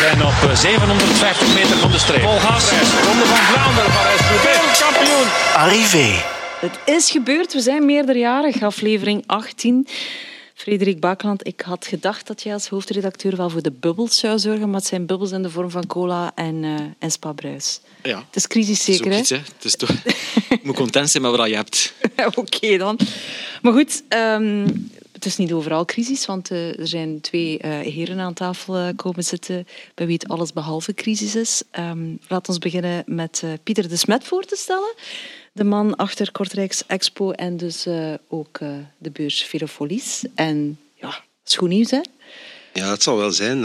zijn op eh, 750 meter van de streep. Vol gas. Ronde van Vlaanderen, Parijs-Roubaix, kampioen. Arrivé. Het is gebeurd, we zijn meerderjarig, aflevering 18. Frederik Bakland, ik had gedacht dat jij als hoofdredacteur wel voor de bubbels zou zorgen, maar het zijn bubbels in de vorm van cola en, eh en spa-bruis. Ja. Het is crisis zeker, hè? iets, hè. Het is toch... je moet content zijn met wat je hebt. Oké dan. Maar goed, ehm, het is niet overal crisis, want eh, er zijn twee eh, heren aan tafel eh, komen zitten bij wie het alles behalve crisis is. Ehm laat ons beginnen met Pieter de Smet voor te stellen. De man achter Kortrijks Expo en dus ook de beurs Velofolies. En ja, dat is goed nieuws, hè? Ja, het zal wel zijn.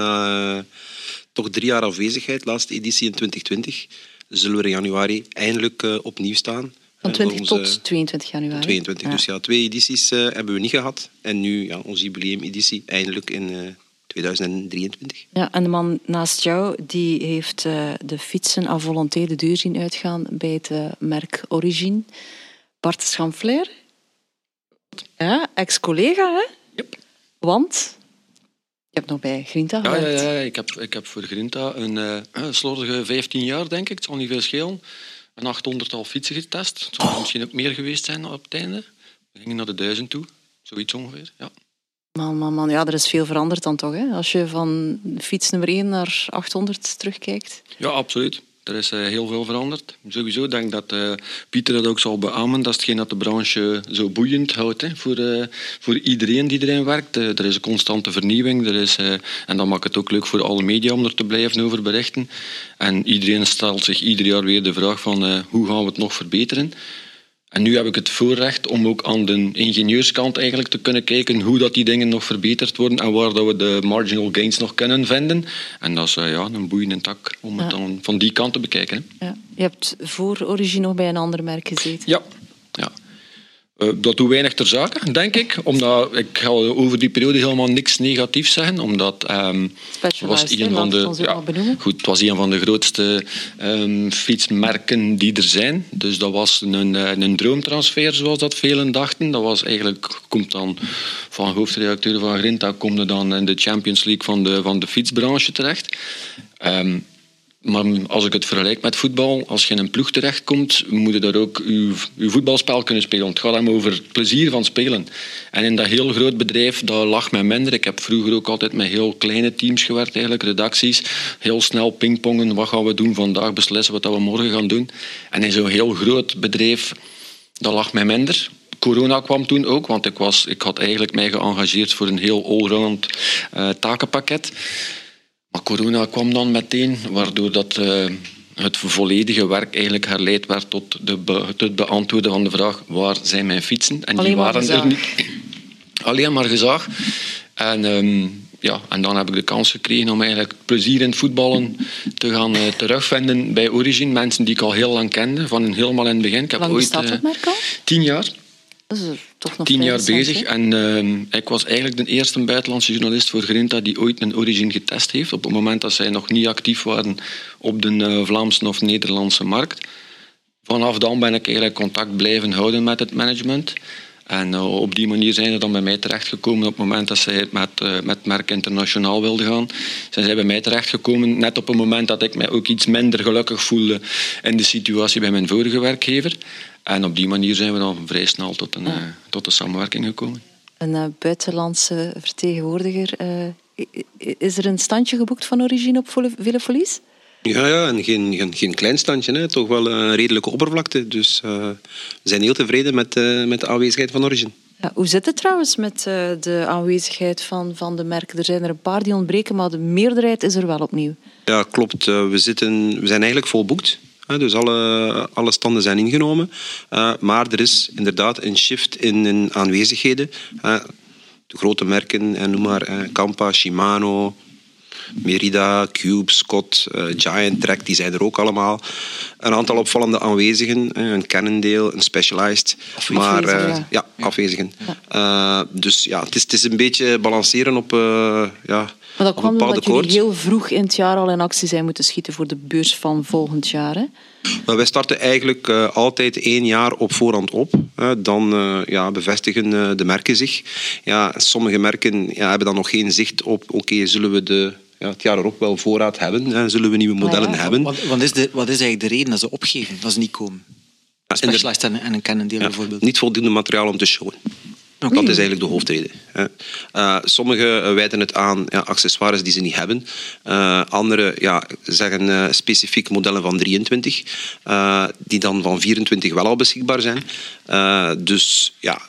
Toch drie jaar afwezigheid, laatste editie in 2020, zullen we in januari eindelijk opnieuw staan. Van Eh, voor 20 onze- tot 22 januari. 22. Dus ja, twee edities eh, hebben we niet gehad. En nu ja, onze jubileumeditie eindelijk in eh, 2023. Ja, en de man naast jou die heeft eh, de fietsen à volonté de deur zien uitgaan bij het eh, merk Origine. Bart Schamflair. Ja, ex-collega, hè? Yep. Want je hebt nog bij Grinta Ja, ja, gewerkt. ja. Ik, heb, ik heb voor Grinta een eh slordige 15 jaar, denk ik. Het zal niet veel schelen. Een 800-tal fietsen getest. Het zal misschien ook meer geweest zijn op het einde. We gingen naar de 1000 toe. Zoiets ongeveer, ja. Man, man, man. Ja, er is veel veranderd dan toch, hè? Als je van fiets nummer 1 naar 800 terugkijkt. Ja, absoluut. Er is eh, heel veel veranderd. Sowieso denk ik dat eh, Pieter dat ook zal beamen. Dat is hetgeen dat de branche zo boeiend houdt hè, voor, eh, voor iedereen die erin werkt. Er is een constante vernieuwing. Er is, en dat maakt het ook leuk voor alle media om er te blijven over berichten. En iedereen stelt zich ieder jaar weer de vraag van hoe gaan we het nog verbeteren. En nu heb ik het voorrecht om ook aan de ingenieurskant eigenlijk te kunnen kijken hoe dat die dingen nog verbeterd worden en waar dat we de marginal gains nog kunnen vinden. En dat is eh, ja, een boeiende tak om het Ja. dan van die kant te bekijken. Ja. Je hebt voor Origine nog bij een ander merk gezeten. Ja, ja. Eh, dat doet weinig ter zake, denk ik. Omdat, ik ga over die periode helemaal niks negatiefs zeggen. Omdat Specialized, hè, een van de, goed, het was een van de grootste ehm, fietsmerken die er zijn. Dus dat was een, eh, een droomtransfer, zoals dat velen dachten. Dat was eigenlijk, komt dan van hoofdredacteur van Grinta, kom je dan in de Champions League van de, van de fietsbranche terecht. Ehm, maar als ik het vergelijk met voetbal, als je in een ploeg terechtkomt, moet je daar ook je, voetbalspel kunnen spelen. Het gaat hem over het plezier van spelen. En in dat heel groot bedrijf, dat lag mij minder. Ik heb vroeger ook altijd met heel kleine teams gewerkt, eigenlijk, redacties. Heel snel pingpongen, wat gaan we doen vandaag, beslissen wat we morgen gaan doen. En in zo'n heel groot bedrijf, dat lag mij minder. Corona kwam toen ook, want ik, was, ik had eigenlijk mij geëngageerd voor een heel allround eh, takenpakket. Maar corona kwam dan meteen, waardoor dat, eh, het volledige werk eigenlijk herleid werd tot, de be- het beantwoorden van de vraag waar zijn mijn fietsen? En Alleen die waren er niet. Alleen maar gezag. En, ehm, ja, en dan heb ik de kans gekregen om eigenlijk plezier in het voetballen te gaan eh, terugvinden bij Origin. Mensen die ik al heel lang kende, van helemaal in het begin. Ik heb Lang ooit, bestaat al? Tien jaar Dat is toch nog tien jaar bezig. En ehm, ik was eigenlijk de eerste buitenlandse journalist voor Grinta die ooit een Origin getest heeft. Op het moment dat zij nog niet actief waren op de eh, Vlaamse of Nederlandse markt. Vanaf dan ben ik eigenlijk contact blijven houden met het management. En eh, op die manier zijn ze dan bij mij terechtgekomen. Op het moment dat zij met, eh, met merk internationaal wilden gaan, zijn zij bij mij terechtgekomen. Net op het moment dat ik mij ook iets minder gelukkig voelde in de situatie bij mijn vorige werkgever. En op die manier zijn we dan vrij snel tot een, eh, tot de samenwerking gekomen. Een buitenlandse vertegenwoordiger. is er een standje geboekt van Origine op Villefolies? Ja, ja en geen, geen, geen klein standje, hè. toch wel een redelijke oppervlakte. Dus eh, we zijn heel tevreden met, eh, met de aanwezigheid van Origin. Ja, hoe zit het trouwens met eh, de aanwezigheid van, van de merken? Er zijn er een paar die ontbreken, maar de meerderheid is er wel opnieuw. Ja, klopt. We, zitten, we zijn eigenlijk volboekt. Dus alle, alle standen zijn ingenomen. Maar er is inderdaad een shift in, in aanwezigheden. De grote merken, noem maar Kampa, Shimano, Merida, Cube, Scott, eh, Giant Trek, die zijn er ook allemaal. Een aantal opvallende aanwezigen, eh, een Cannondale, een Specialized. Maar, eh, Afwezigen, ja. ja, afwezigen. Eh, dus ja, het is, het is een beetje balanceren op, eh, ja, Maar dat kwam omdat jullie koord. heel vroeg in het jaar al in actie zijn moeten schieten voor de beurs van volgend jaar. Hè? Wij starten eigenlijk uh, altijd één jaar op voorhand op. Uh, dan uh, ja, bevestigen de merken zich. Ja, sommige merken ja, hebben dan nog geen zicht op, oké, zullen we de ja, het jaar erop wel voorraad hebben en zullen we nieuwe modellen ja, hebben. Wat, wat, is de, wat is eigenlijk de reden dat ze opgeven, dat ze niet komen? Een Specialized en, en een Cannondale ja, bijvoorbeeld. Niet voldoende materiaal om te showen. Dat is eigenlijk de hoofdreden. Uh, sommigen wijten het aan ja, accessoires die ze niet hebben. Uh, anderen ja, zeggen uh, specifiek modellen van 23, die dan van 24 wel al beschikbaar zijn. dus ja,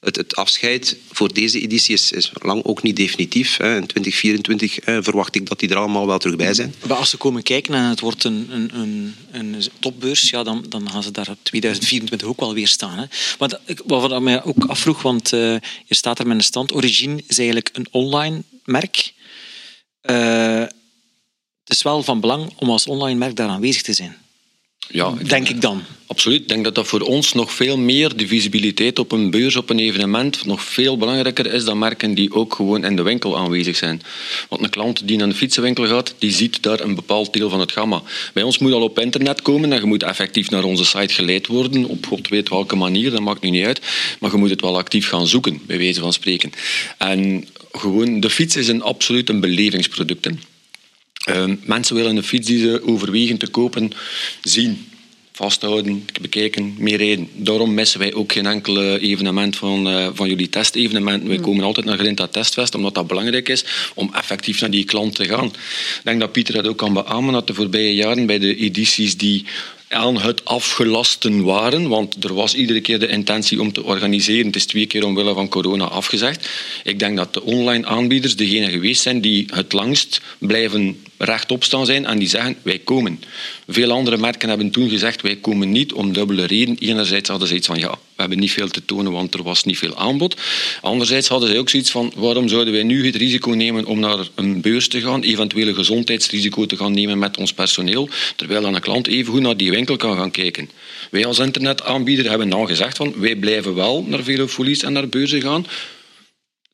het, afscheid voor deze editie is, is lang ook niet definitief. Hè. In 2024 hè, verwacht ik dat die er allemaal wel terug bij zijn. Maar als ze komen kijken en het wordt een, een, een, een topbeurs, ja, dan, dan gaan ze daar op 2024 ook wel weer staan. Hè. Maar wat ik mij ook afvroeg, want uh, je staat er met een stand. Origin is eigenlijk een online merk. Uh, het is wel van belang om als online merk daar aanwezig te zijn. Ja, denk ik dan. Absoluut. Ik denk dat dat voor ons nog veel meer de visibiliteit op een beurs, op een evenement, nog veel belangrijker is dan merken die ook gewoon in de winkel aanwezig zijn. Want een klant die naar een fietsenwinkel gaat, die ziet daar een bepaald deel van het gamma. Bij ons moet al op internet komen en je moet effectief naar onze site geleid worden, op god weet welke manier, dat maakt nu niet uit. Maar je moet het wel actief gaan zoeken, bij wijze van spreken. En gewoon, de fiets is een absoluut een belevingsproduct. Uh, mensen willen een fiets die ze overwegen te kopen zien, vasthouden, bekijken, meer rijden. Daarom missen wij ook geen enkel evenement van, uh, van jullie testevenementen. Wij hmm. komen altijd naar Grinta Testfest, omdat dat belangrijk is om effectief naar die klant te gaan. Ik denk dat Pieter dat ook kan beamen, dat de voorbije jaren bij de edities die aan het afgelasten waren, want er was iedere keer de intentie om te organiseren. Het is twee keer omwille van corona afgezegd. Ik denk dat de online aanbieders degene geweest zijn die het langst blijven rechtop staan zijn en die zeggen wij komen. Veel andere merken hebben toen gezegd wij komen niet om dubbele reden. Enerzijds hadden ze iets van ja, we hebben niet veel te tonen want er was niet veel aanbod. Anderzijds hadden ze ook zoiets van waarom zouden wij nu het risico nemen om naar een beurs te gaan, eventuele gezondheidsrisico te gaan nemen met ons personeel, terwijl dan een klant evengoed naar die winkel kan gaan kijken. Wij als internetaanbieder hebben dan gezegd van wij blijven wel naar Velofolies en naar beurzen gaan,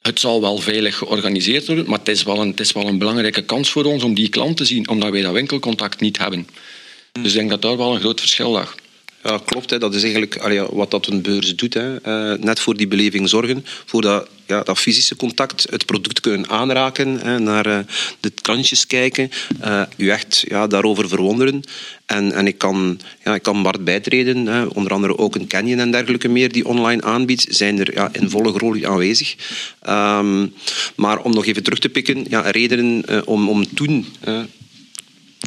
het zal wel veilig georganiseerd worden, maar het is, wel een, is wel een belangrijke kans voor ons om die klant te zien, omdat wij dat winkelcontact niet hebben. Dus ik denk dat daar wel een groot verschil lag. Ja, klopt. Hè. Dat is eigenlijk wat dat een beurs doet. Hè. Uh, net voor die beleving zorgen, voor dat, ja, dat fysische contact, het product kunnen aanraken, hè, naar uh, de krantjes kijken, uh, u echt ja, daarover verwonderen. En, en ik, kan, ja, ik kan Bart bijtreden, hè, onder andere ook een Canyon en dergelijke meer die online aanbiedt, zijn er ja, in volle glorie aanwezig. Um, maar om nog even terug te pikken, ja, redenen om, om toen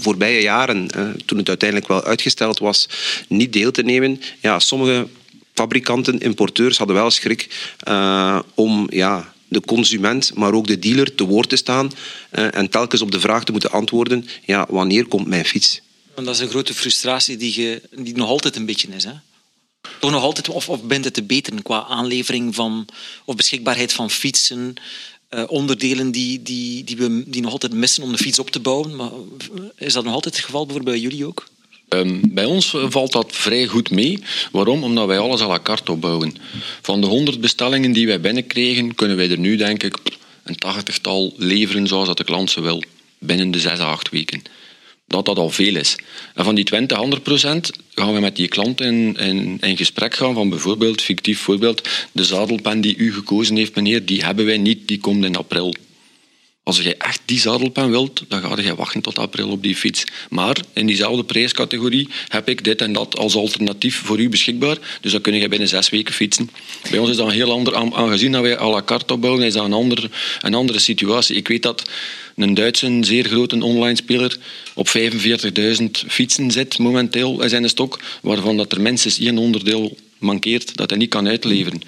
voorbije jaren, toen het uiteindelijk wel uitgesteld was, niet deel te nemen. Ja, sommige fabrikanten, importeurs hadden wel schrik uh, om ja, de consument, maar ook de dealer te woord te staan uh, en telkens op de vraag te moeten antwoorden, ja, wanneer komt mijn fiets? dat is een grote frustratie die, die nog altijd een beetje is. Hè? Toch nog altijd, of, of bent het te beter qua aanlevering van, of beschikbaarheid van fietsen, uh, onderdelen die, die, die we die nog altijd missen om de fiets op te bouwen. Maar is dat nog altijd het geval, bijvoorbeeld bij jullie ook? Um, bij ons valt dat vrij goed mee. Waarom? Omdat wij alles à la carte opbouwen. Van de 100 bestellingen die wij binnenkregen, kunnen wij er nu denk ik een tachtigtal leveren zoals dat de klant ze wil. Binnen de 6 à 8 weken dat dat al veel is. En van die 20, 100 procent gaan we met die klant in, in, in, gesprek gaan van bijvoorbeeld, fictief voorbeeld, de zadelpen die u gekozen heeft, meneer, die hebben wij niet, die komt in april. Als je echt die zadelpen wilt, dan ga je wachten tot april op die fiets. Maar in diezelfde prijscategorie heb ik dit en dat als alternatief voor u beschikbaar. Dus dan kun je binnen zes weken fietsen. Bij ons is dat een heel ander, aangezien dat wij à la carte opbouwen, is dat een, ander, een andere situatie. Ik weet dat een Duitse, zeer grote online speler op 45.000 fietsen zit momenteel in zijn stok, waarvan dat er minstens één onderdeel mankeert dat hij niet kan uitleveren.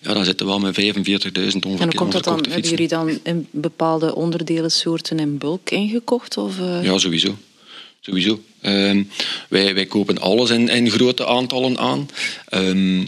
Ja, dan zitten we wel met 45.000 ongeveer. En komt dat dan? Hebben jullie dan in bepaalde onderdelen, soorten in bulk ingekocht? Of, uh... Ja, sowieso. Sowieso. Uh, wij, wij kopen alles in, in grote aantallen aan. Uh,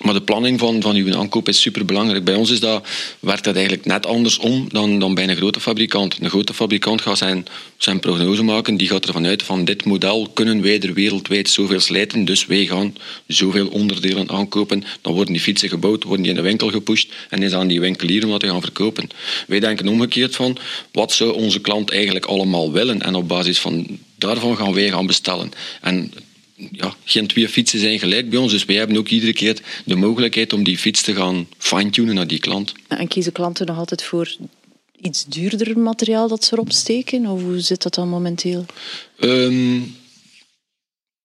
maar de planning van, van uw aankoop is superbelangrijk. Bij ons is dat, werkt dat eigenlijk net andersom dan, dan bij een grote fabrikant. Een grote fabrikant gaat zijn, zijn prognose maken. Die gaat ervan uit van dit model kunnen wij er wereldwijd zoveel slijten. Dus wij gaan zoveel onderdelen aankopen. Dan worden die fietsen gebouwd, worden die in de winkel gepusht. En is aan die winkelier om dat te gaan verkopen. Wij denken omgekeerd van wat zou onze klant eigenlijk allemaal willen. En op basis van daarvan gaan wij gaan bestellen. En ja, geen twee fietsen zijn gelijk bij ons, dus wij hebben ook iedere keer de mogelijkheid om die fiets te gaan fine-tunen naar die klant. En kiezen klanten nog altijd voor iets duurder materiaal dat ze erop steken? Of hoe zit dat dan momenteel? Um,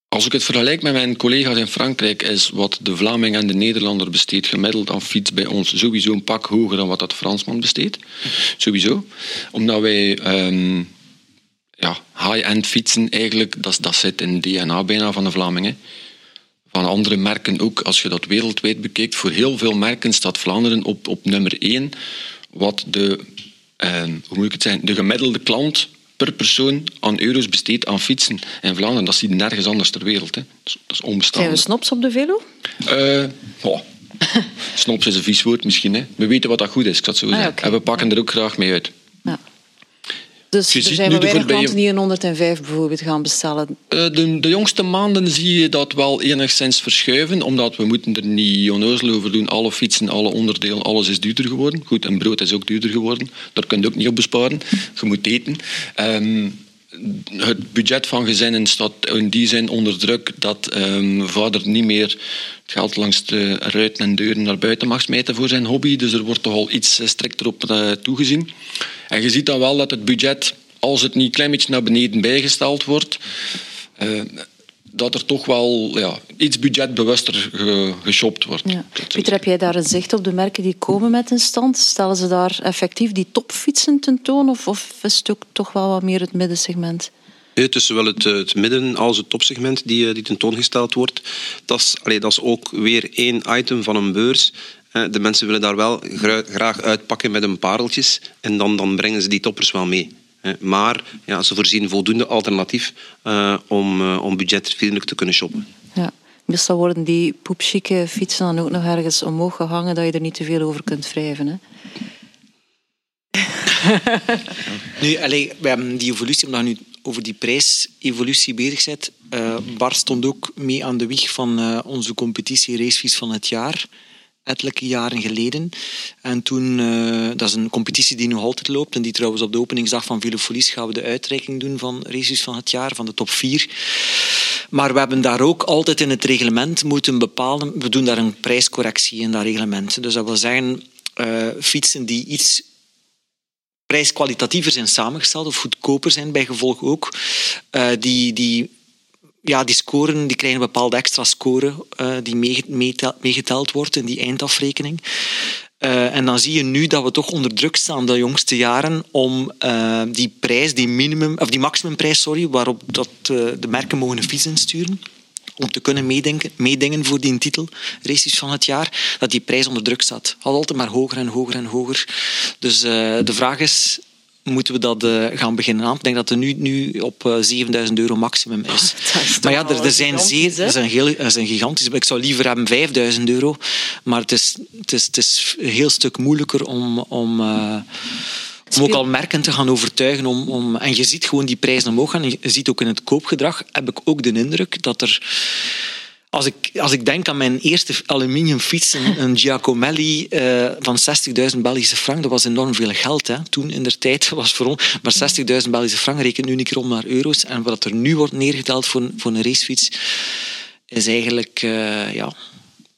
als ik het vergelijk met mijn collega's in Frankrijk, is wat de Vlaming en de Nederlander besteedt gemiddeld aan fiets bij ons sowieso een pak hoger dan wat dat Fransman besteedt. Sowieso. Omdat wij um, ja, high-end fietsen eigenlijk, dat, dat zit in DNA bijna van de Vlamingen. Van andere merken ook, als je dat wereldwijd bekijkt, voor heel veel merken staat Vlaanderen op, op nummer 1. Wat de, um, hoe moet ik het zeggen, de gemiddelde klant per persoon aan euro's besteed aan fietsen in Vlaanderen. Dat zie je nergens anders ter wereld. Hè. Dat, is, onbestaand. Zijn we snops op de velo? Uh, oh. Snops is een vies woord misschien. Hè. We weten wat dat goed is, ik zo ah, En we pakken er ook graag mee uit. Dus er zijn wel weinig klanten die een 105 bijvoorbeeld gaan bestellen? Uh, de, de, jongste maanden zie je dat wel enigszins verschuiven, omdat we moeten er niet onnozel over doen. Alle fietsen, alle onderdelen, alles is duurder geworden. Goed, en brood is ook duurder geworden. Daar kun je ook niet op besparen. Je moet eten. Um, het budget van gezinnen staat in die zin onder druk dat um, vader niet meer het geld langs de ruiten en deuren naar buiten mag smijten voor zijn hobby. Dus er wordt toch al iets strikter op uh, toegezien. En je ziet dan wel dat het budget, als het niet een klein beetje naar beneden bijgesteld wordt, uh, dat er toch wel ja, iets budgetbewuster ge, geshopt wordt. Ja. Pieter, heb jij daar een zicht op de merken die komen met een stand? Stellen ze daar effectief die topfietsen tentoon of, of is het ook toch wel wat meer het middensegment? Het is zowel het, het midden- als het topsegment die, eh, die tentoongesteld wordt. Dat is, allee, dat is ook weer één item van een beurs. De mensen willen daar wel graag uitpakken met een pareltjes en dan, dan brengen ze die toppers wel mee. Maar ja, ze voorzien voldoende alternatief uh, om, uh, om budgetvriendelijk te kunnen shoppen. Ja. Meestal worden die poepchique fietsen dan ook nog ergens omhoog gehangen dat je er niet te veel over kunt wrijven. Hè? nu, allez, we hebben die evolutie, omdat nu over die prijsevolutie bezig bent. Uh, Bart stond ook mee aan de wieg van uh, onze competitie Racefiets van het jaar ettelijke jaren geleden. En toen, uh, dat is een competitie die nu altijd loopt en die trouwens op de openingsdag van Velofolies gaan we de uitreiking doen van races van het jaar, van de top 4. Maar we hebben daar ook altijd in het reglement moeten bepalen, we doen daar een prijscorrectie in dat reglement. Dus dat wil zeggen, uh, fietsen die iets prijskwalitatiever zijn samengesteld of goedkoper zijn bij gevolg ook, uh, die, die ja, die scoren die krijgen een bepaalde extra score uh, die meegeteld wordt in die eindafrekening. Uh, en dan zie je nu dat we toch onder druk staan de jongste jaren om uh, die prijs, die minimum, of die maximumprijs, sorry, waarop dat, de merken mogen een fiets insturen om te kunnen meedenken, meedingen voor die titel, races van het jaar, dat die prijs onder druk staat. Altijd maar hoger en hoger en hoger. Dus de vraag is, moeten we dat uh, gaan beginnen aan. Ik denk dat het nu, nu op uh, eh, 7000 euro maximum is. is maar ja, er, er zijn zeer, er zijn, heel, er zijn gigantisch. Ik zou liever hebben 5000 euro, maar het is, het is, het is een heel stuk moeilijker om. om uh, om ook al merken te gaan overtuigen. Om, om, en je ziet gewoon die prijzen omhoog gaan. En je ziet ook in het koopgedrag, heb ik ook de indruk dat er als ik, als ik denk aan mijn eerste aluminiumfiets, een, een Giacomelli uh, van 60.000 Belgische frank, dat was enorm veel geld hè. toen in der tijd. Was voor ons, maar 60.000 Belgische frank rekent nu een keer om naar euro's. En wat er nu wordt neergeteld voor, voor een racefiets, is eigenlijk uh, ja,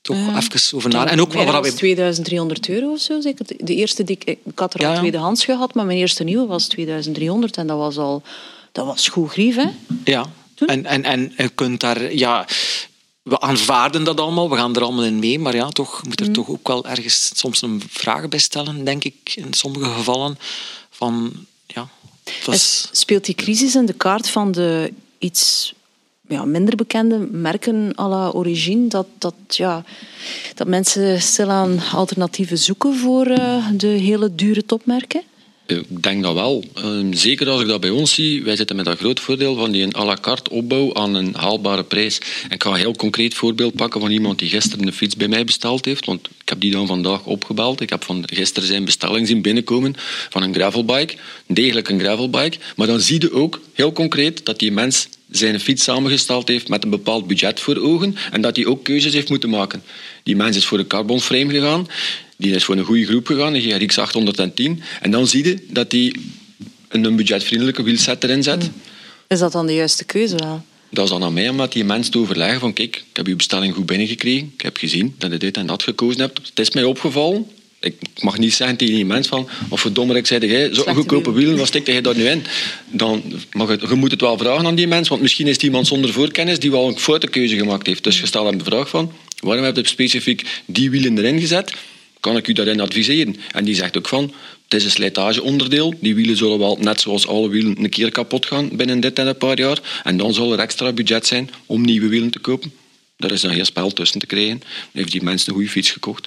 toch uh, even over na. En ook wat we... 2300 euro of zo, zeker. De eerste die ik, ik had er al ja, tweedehands gehad, maar mijn eerste nieuwe was 2300 en dat was al dat was goed grief, hè? Ja. En, en, en je kunt daar, ja, we aanvaarden dat allemaal, we gaan er allemaal in mee, maar ja, toch moet er mm. toch ook wel ergens soms een vraag bij stellen, denk ik, in sommige gevallen. Van, ja, was... Speelt die crisis in de kaart van de iets ja, minder bekende merken à la Origine, dat, dat, ja, dat mensen stilaan alternatieven zoeken voor uh, de hele dure topmerken? Ik denk dat wel. Ehm, zeker als ik dat bij ons zie. Wij zitten met dat groot voordeel van die à la carte opbouw aan een haalbare prijs. En ik ga een heel concreet voorbeeld pakken van iemand die gisteren een fiets bij mij besteld heeft. Want ik heb die dan vandaag opgebeld. Ik heb van gisteren zijn bestelling zien binnenkomen van een gravelbike. Degelijk een gravelbike. Maar dan zie je ook heel concreet dat die mens zijn fiets samengesteld heeft met een bepaald budget voor ogen en dat hij ook keuzes heeft moeten maken. Die mens is voor een carbon frame gegaan. Die is voor een goede groep gegaan, een GRX 810. En dan zie je dat hij een budgetvriendelijke wielset erin zet. Is dat dan de juiste keuze wel? Dat is dan aan mij om met die mensen te overleggen van kijk, ik heb uw bestelling goed binnengekregen. Ik heb gezien dat je dit en dat gekozen hebt. Het is mij opgevallen. Ik mag niet zeggen tegen die mens van, of verdommer, ik zei jij, zo'n goedkope wielen, wat stikte jij daar nu in? Dan mag het, je moet het wel vragen aan die mens, want misschien is het iemand zonder voorkennis die wel een foute keuze gemaakt heeft. Dus je stelt hem de vraag van, waarom heb je specifiek die wielen erin gezet? Kan ik u daarin adviseren? En die zegt ook van, het is een slijtageonderdeel. Die wielen zullen wel, net zoals alle wielen, een keer kapot gaan binnen dit en een paar jaar. En dan zal er extra budget zijn om nieuwe wielen te kopen. Daar is dan geen spel tussen te krijgen. Dan heeft die mensen een goede fiets gekocht.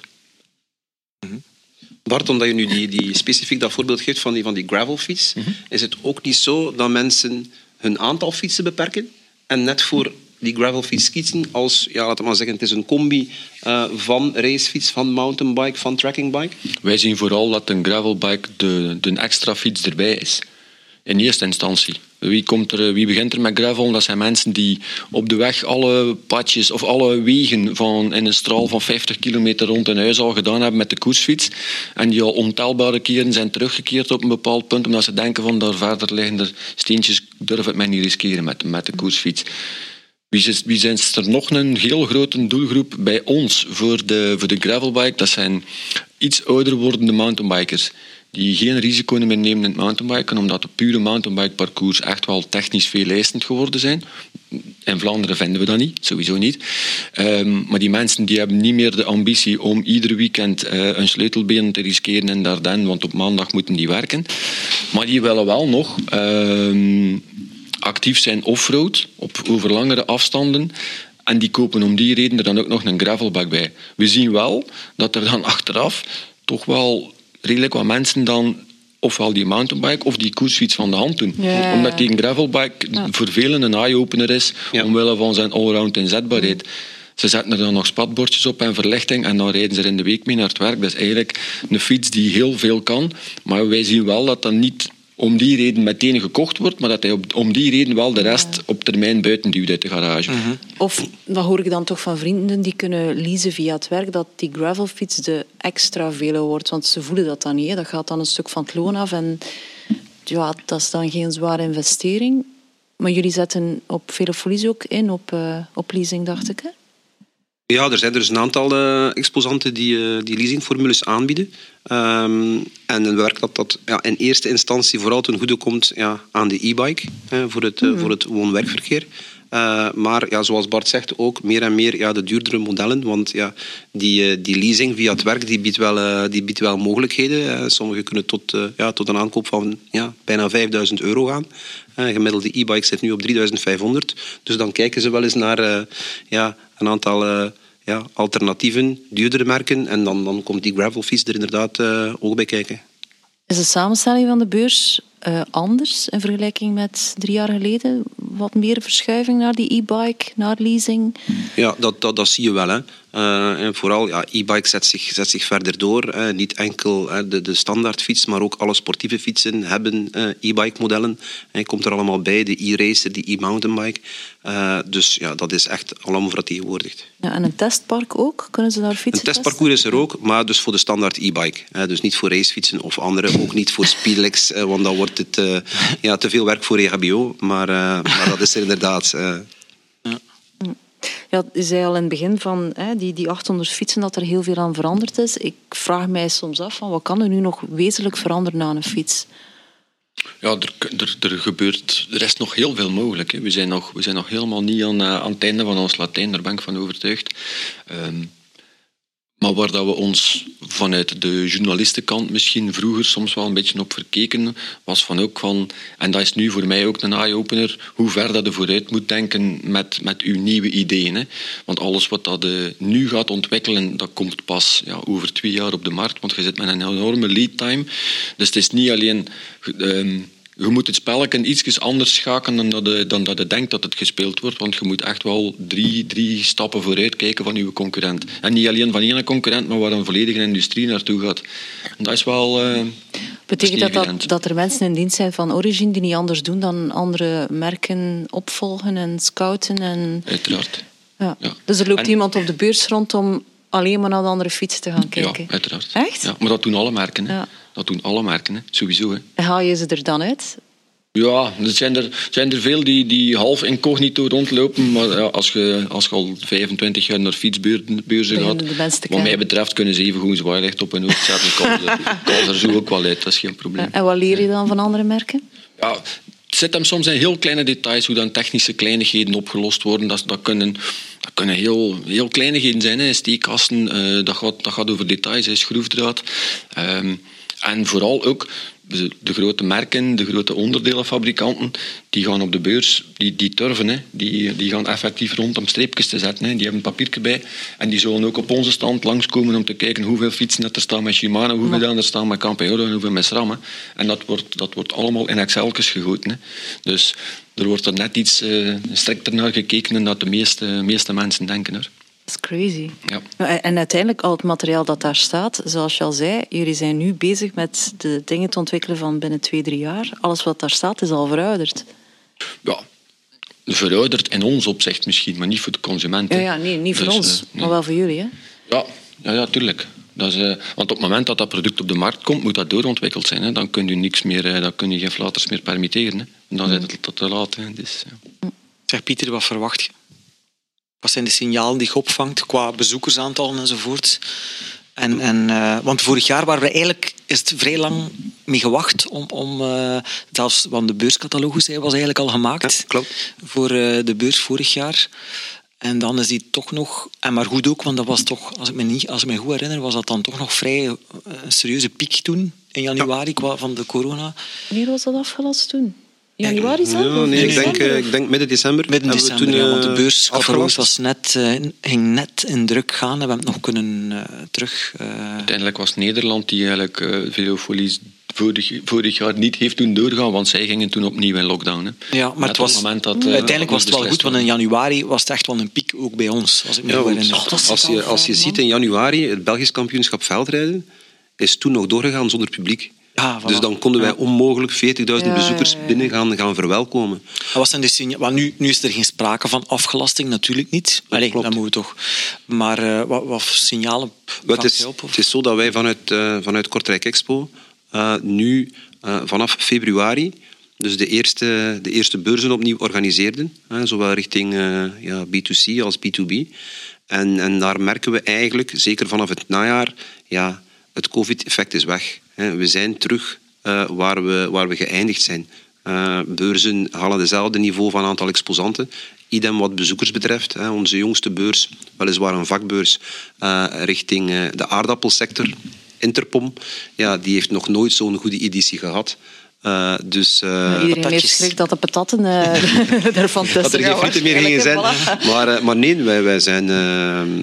Bart, omdat je nu die, die specifiek dat voorbeeld geeft van die, van die gravelfiets, is het ook niet zo dat mensen hun aantal fietsen beperken en net voor die gravelfiets kiezen als, ja, laten we maar zeggen, het is een combi uh, van racefiets, van mountainbike, van trackingbike? Wij zien vooral dat een gravelbike de, de extra fiets erbij is. In eerste instantie. Wie, komt er, wie begint er met gravel? Dat zijn mensen die op de weg alle padjes of alle wegen van, in een straal van 50 kilometer rond hun huis al gedaan hebben met de koersfiets. En die al ontelbare keren zijn teruggekeerd op een bepaald punt omdat ze denken van daar verder liggende steentjes durf ik mij niet riskeren met, met de koersfiets. Wie zijn er nog een heel grote doelgroep bij ons voor de, voor de gravelbike? Dat zijn iets ouder wordende mountainbikers die geen risico meer nemen in het mountainbiken, omdat de pure mountainbike parcours echt wel technisch veel eisend geworden zijn. In Vlaanderen vinden we dat niet, sowieso niet. Um, maar die mensen die hebben niet meer de ambitie om ieder weekend uh, een sleutelbeen te riskeren in Dardenne, want op maandag moeten die werken. Maar die willen wel nog um, actief zijn offroad, op over langere afstanden. En die kopen om die reden er dan ook nog een gravelbak bij. We zien wel dat er dan achteraf toch wel redelijk wat mensen dan ofwel die mountainbike of die koersfiets van de hand doen. Ja. Omdat die gravelbike ja. voor velen een eye-opener is, ja. omwille van zijn allround inzetbaarheid. Ze zetten er dan nog spatbordjes op en verlichting en dan rijden ze er in de week mee naar het werk. Dat is eigenlijk een fiets die heel veel kan, maar wij zien wel dat dat niet om die reden meteen gekocht wordt, maar dat hij op, om die reden wel de rest op termijn buiten duwt uit de garage. Uh -huh. Of, dat hoor ik dan toch van vrienden die kunnen leasen via het werk, dat die gravelfiets de extra vele wordt, want ze voelen dat dan niet. Hè. Dat gaat dan een stuk van het loon af en ja, dat is dan geen zware investering. Maar jullie zetten op vele folies ook in op, uh, op leasing, dacht ik, hè? Ja, er zijn dus een aantal uh, exposanten die, uh, die leasingformules aanbieden. Um, en een werk dat, dat ja, in eerste instantie vooral ten goede komt ja, aan de e-bike hè, voor het, mm. voor het woon-werkverkeer. Uh, maar ja, zoals Bart zegt, ook meer en meer ja, de duurdere modellen. Want ja, die, die leasing via het werk die biedt wel, uh, die biedt wel mogelijkheden. Sommigen kunnen tot, ja, tot een aankoop van ja, bijna 5000 euro gaan. Gemiddelde e-bike zit nu op 3500. Dus dan kijken ze wel eens naar ja, een aantal ja, alternatieven, duurdere merken. En dan, dan komt die gravelfiets er inderdaad uh, ook bij kijken. Is de samenstelling van de beurs uh, anders in vergelijking met drie jaar geleden? Wat meer verschuiving naar die e-bike, naar leasing? Ja, dat, dat, dat zie je wel. Hè. Uh, en vooral, ja, e-bike zet zich, zet zich verder door. Hè. Niet enkel hè, de, de standaardfiets, maar ook alle sportieve fietsen hebben uh, e-bike modellen. En komt er allemaal bij, de e-racer, de e-mountainbike. Uh, dus ja, dat is echt allemaal vertegenwoordigd. Ja, en een testpark ook? Kunnen ze daar fietsen Een testparcours is er ook, maar dus voor de standaard e-bike. Dus niet voor racefietsen of andere, ook niet voor speedlegs, want dan wordt het ja, te veel werk voor EHBO. Maar, maar dat is er inderdaad... Ja, je zei al in het begin van hè, die, die 800 fietsen dat er heel veel aan veranderd is. Ik vraag mij soms af van wat kan er nu nog wezenlijk veranderen aan een fiets? Ja, er, er, er, gebeurt, er is nog heel veel mogelijk. Hè. We, zijn nog, we zijn nog helemaal niet aan, uh, aan het einde van ons Latijn, daar ben ik van overtuigd. Um, maar waar dat we ons vanuit de journalistenkant misschien vroeger soms wel een beetje op verkeken, was van ook van, en dat is nu voor mij ook een eye-opener, hoe ver dat je vooruit moet denken met, met uw nieuwe ideeën. Want alles wat dat je nu gaat ontwikkelen, dat komt pas ja, over twee jaar op de markt, want je zit met een enorme lead time. Dus het is niet alleen... Um, je moet het spelletje iets anders schakelen dan dat, je, dan dat je denkt dat het gespeeld wordt. Want je moet echt wel drie, drie stappen vooruit kijken van je concurrent. En niet alleen van één concurrent, maar waar een volledige industrie naartoe gaat. En dat is wel... Uh, Betekent dat, dat dat er mensen in dienst zijn van Origin die niet anders doen dan andere merken opvolgen en scouten? En... Uiteraard. Ja. ja. Dus er loopt en... iemand op de beurs rond om alleen maar naar de andere fiets te gaan kijken? Ja, uiteraard. Echt? Ja, maar dat doen alle merken. Hè. Ja. Dat doen alle merken, hè. sowieso. Hè. En haal je ze er dan uit? Ja, er zijn er, zijn er veel die, die half incognito rondlopen. Maar ja, als, je, als je al 25 jaar naar fietsbeurzen gaat, wat mij betreft kunnen ze even goed zwaailicht op hun hoofd zetten. Kan er zo ook wel uit, dat is geen probleem. En wat leer je dan van andere merken? Ja, het zit hem soms in heel kleine details, hoe dan technische kleinigheden opgelost worden. Dat, dat kunnen, dat kunnen heel, heel kleinigheden zijn, hè. steekkasten. eh, dat, gaat, dat gaat over details, hè. schroefdraad. Ehm, en vooral ook de, de grote merken, de grote onderdelenfabrikanten, die gaan op de beurs, die, die turven, hè. Die, die gaan effectief rond om streepjes te zetten. Hè. Die hebben een papiertje bij. En die zullen ook op onze stand langskomen om te kijken hoeveel fietsen er staan met Shimano, hoeveel dan er staan met Campeolo en hoeveel met SRAM. hè. En dat wordt, dat wordt allemaal in Excel's gegoten. Hè. Dus er wordt er net iets eh, strikter naar gekeken dan dat de meeste, meeste mensen denken. Hoor. Is crazy. Ja. Nou, En uiteindelijk al het materiaal dat daar staat, zoals je al zei, jullie zijn nu bezig met de dingen te ontwikkelen van binnen twee, drie jaar. Alles wat daar staat is al verouderd. Ja, verouderd in ons opzicht misschien, maar niet voor de consument. Ja, nee, niet voor Dus, ons, eh, nee. maar wel voor jullie. Hè? Ja, ja, ja tuurlijk. Dat is, eh, want op het moment dat dat product op de markt komt, moet dat doorontwikkeld zijn. Hè. Dan kun je niks meer, eh, dan kun je geen flaters meer permitteren. Hè. En dan is het tot te laat. Hè. Dus, ja. Zeg Pieter, wat verwacht je? Wat zijn de signalen die je opvangt qua bezoekersaantallen enzovoort? En, en, eh, want vorig jaar waren we eigenlijk, is het vrij lang mee gewacht om, om eh, zelfs, want de beurscatalogus hij was eigenlijk al gemaakt Ja, klopt. voor eh, de beurs vorig jaar. En dan is die toch nog, en maar goed ook, want dat was toch, als ik me, niet, als ik me goed herinner, was dat dan toch nog vrij een serieuze piek toen, in januari, qua van de corona. Wanneer was dat afgelast toen? Januari zelf? Ja, Of nee, ik denk, eh, ik denk midden december. Midden hebben we december, toen, ja, want de eh, beurscatalogus was net, eh, ging net in druk gaan en we hebben het nog kunnen eh, terug... Uiteindelijk was Nederland die eigenlijk eh Velofolies vorig, vorig jaar niet heeft doen doorgaan, want zij gingen toen opnieuw in lockdown. Hè. ja, maar het was, moment dat, eh, uiteindelijk was het wel goed, want in januari was het echt wel een piek ook bij ons, als ik me Ja, goed je, als je ziet in januari het Belgisch kampioenschap veldrijden, is toen nog doorgegaan zonder publiek. Voilà. Dus dan konden wij onmogelijk 40.000 Ja, bezoekers binnen gaan, gaan verwelkomen. Wat zijn de signa- want nu, nu is er geen sprake van afgelasting, natuurlijk niet. Allee, klopt. dat moeten we toch. Maar eh, wat, wat signalen het, is, het is zo dat wij vanuit, eh, vanuit Kortrijk Expo eh, nu vanaf februari dus de eerste, de eerste beurzen opnieuw organiseerden. hè, zowel richting ja, B2C als B2B. En, en daar merken we eigenlijk, zeker vanaf het najaar, ja, het COVID-effect is weg. We zijn terug eh, waar, we, waar we geëindigd zijn. Eh, beurzen halen dezelfde niveau van aantal exposanten. Idem wat bezoekers betreft. Onze jongste beurs, weliswaar een vakbeurs, eh, richting de aardappelsector, Interpom, ja, die heeft nog nooit zo'n goede editie gehad. Eh, dus, eh, Iedereen heeft patatjes. schrik dat de patatten eh ervan testen. dat er geen frieten meer gingen zijn. Voilà. Maar, eh, maar nee, wij, wij, zijn,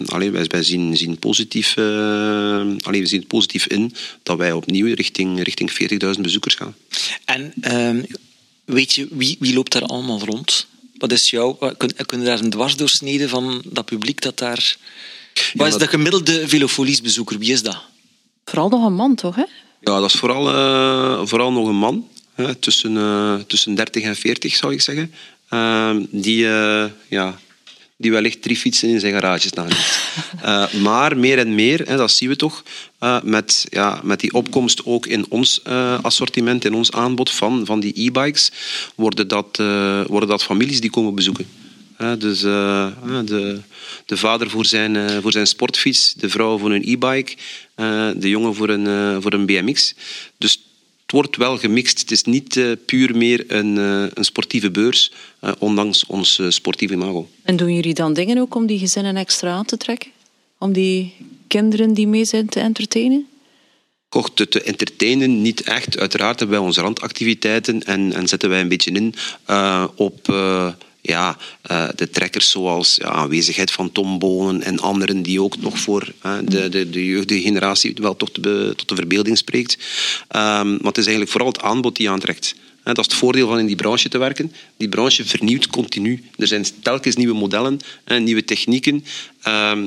allee, wij, wij zien, zien, positief, allee, we zien het positief in dat wij opnieuw richting, richting 40.000 bezoekers gaan. En ehm, weet je, wie, wie loopt daar allemaal rond? Wat is jouw... wat- Kun, daar een dwarsdoorsnede van dat publiek dat daar... Wat is dat- de gemiddelde velofoliesbezoeker? Wie is dat? Vooral nog een man, toch? Hè? Ja, dat is vooral, eh, vooral nog een man, hè, tussen, eh, tussen 30 en 40 zou ik zeggen, eh, die, eh, ja, die wellicht drie fietsen in zijn garage staan heeft. Maar meer en meer, hè, dat zien we toch, met, ja, met die opkomst ook in ons assortiment, in ons aanbod van, van die e-bikes, worden dat, worden dat families die komen bezoeken. Dus de, de vader voor zijn, eh, voor zijn sportfiets, de vrouw voor een e-bike, eh, de jongen voor een, eh, voor een BMX. Dus het wordt wel gemixt. Het is niet puur meer een, een sportieve beurs, ondanks ons sportieve imago. En doen jullie dan dingen ook om die gezinnen extra aan te trekken? Om die kinderen die mee zijn te entertainen? Goh, te, te entertainen niet echt. Uiteraard hebben wij onze randactiviteiten en, en zetten wij een beetje in op ja, eh, de trekkers zoals aanwezigheid van Tom Bonen en anderen die ook nog voor de, de, de jeugdige generatie wel tot de, tot de verbeelding spreekt. Ehm, maar het is eigenlijk vooral het aanbod die aantrekt. Dat is het voordeel van in die branche te werken. Die branche vernieuwt continu. Er zijn telkens nieuwe modellen, hè, nieuwe technieken. Ehm,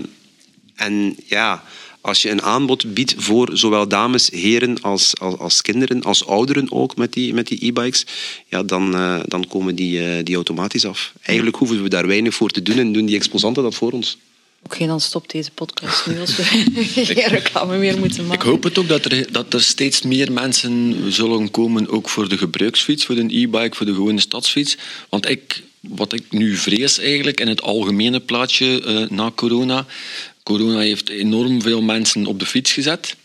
en ja, als je een aanbod biedt voor zowel dames, heren als, als, als kinderen, als ouderen ook met die, met die e-bikes, ja, dan, eh, dan komen die, eh, die automatisch af. Eigenlijk hoeven we daar weinig voor te doen en doen die exposanten dat voor ons. Oké, dan stopt deze podcast nu als we geen reclame meer moeten maken. Ik hoop het ook dat er, dat er steeds meer mensen zullen komen, ook voor de gebruiksfiets, voor de e-bike, voor de gewone stadsfiets. Want ik, wat ik nu vrees eigenlijk in het algemene plaatje uh, na corona. Corona heeft enorm veel mensen op de fiets gezet.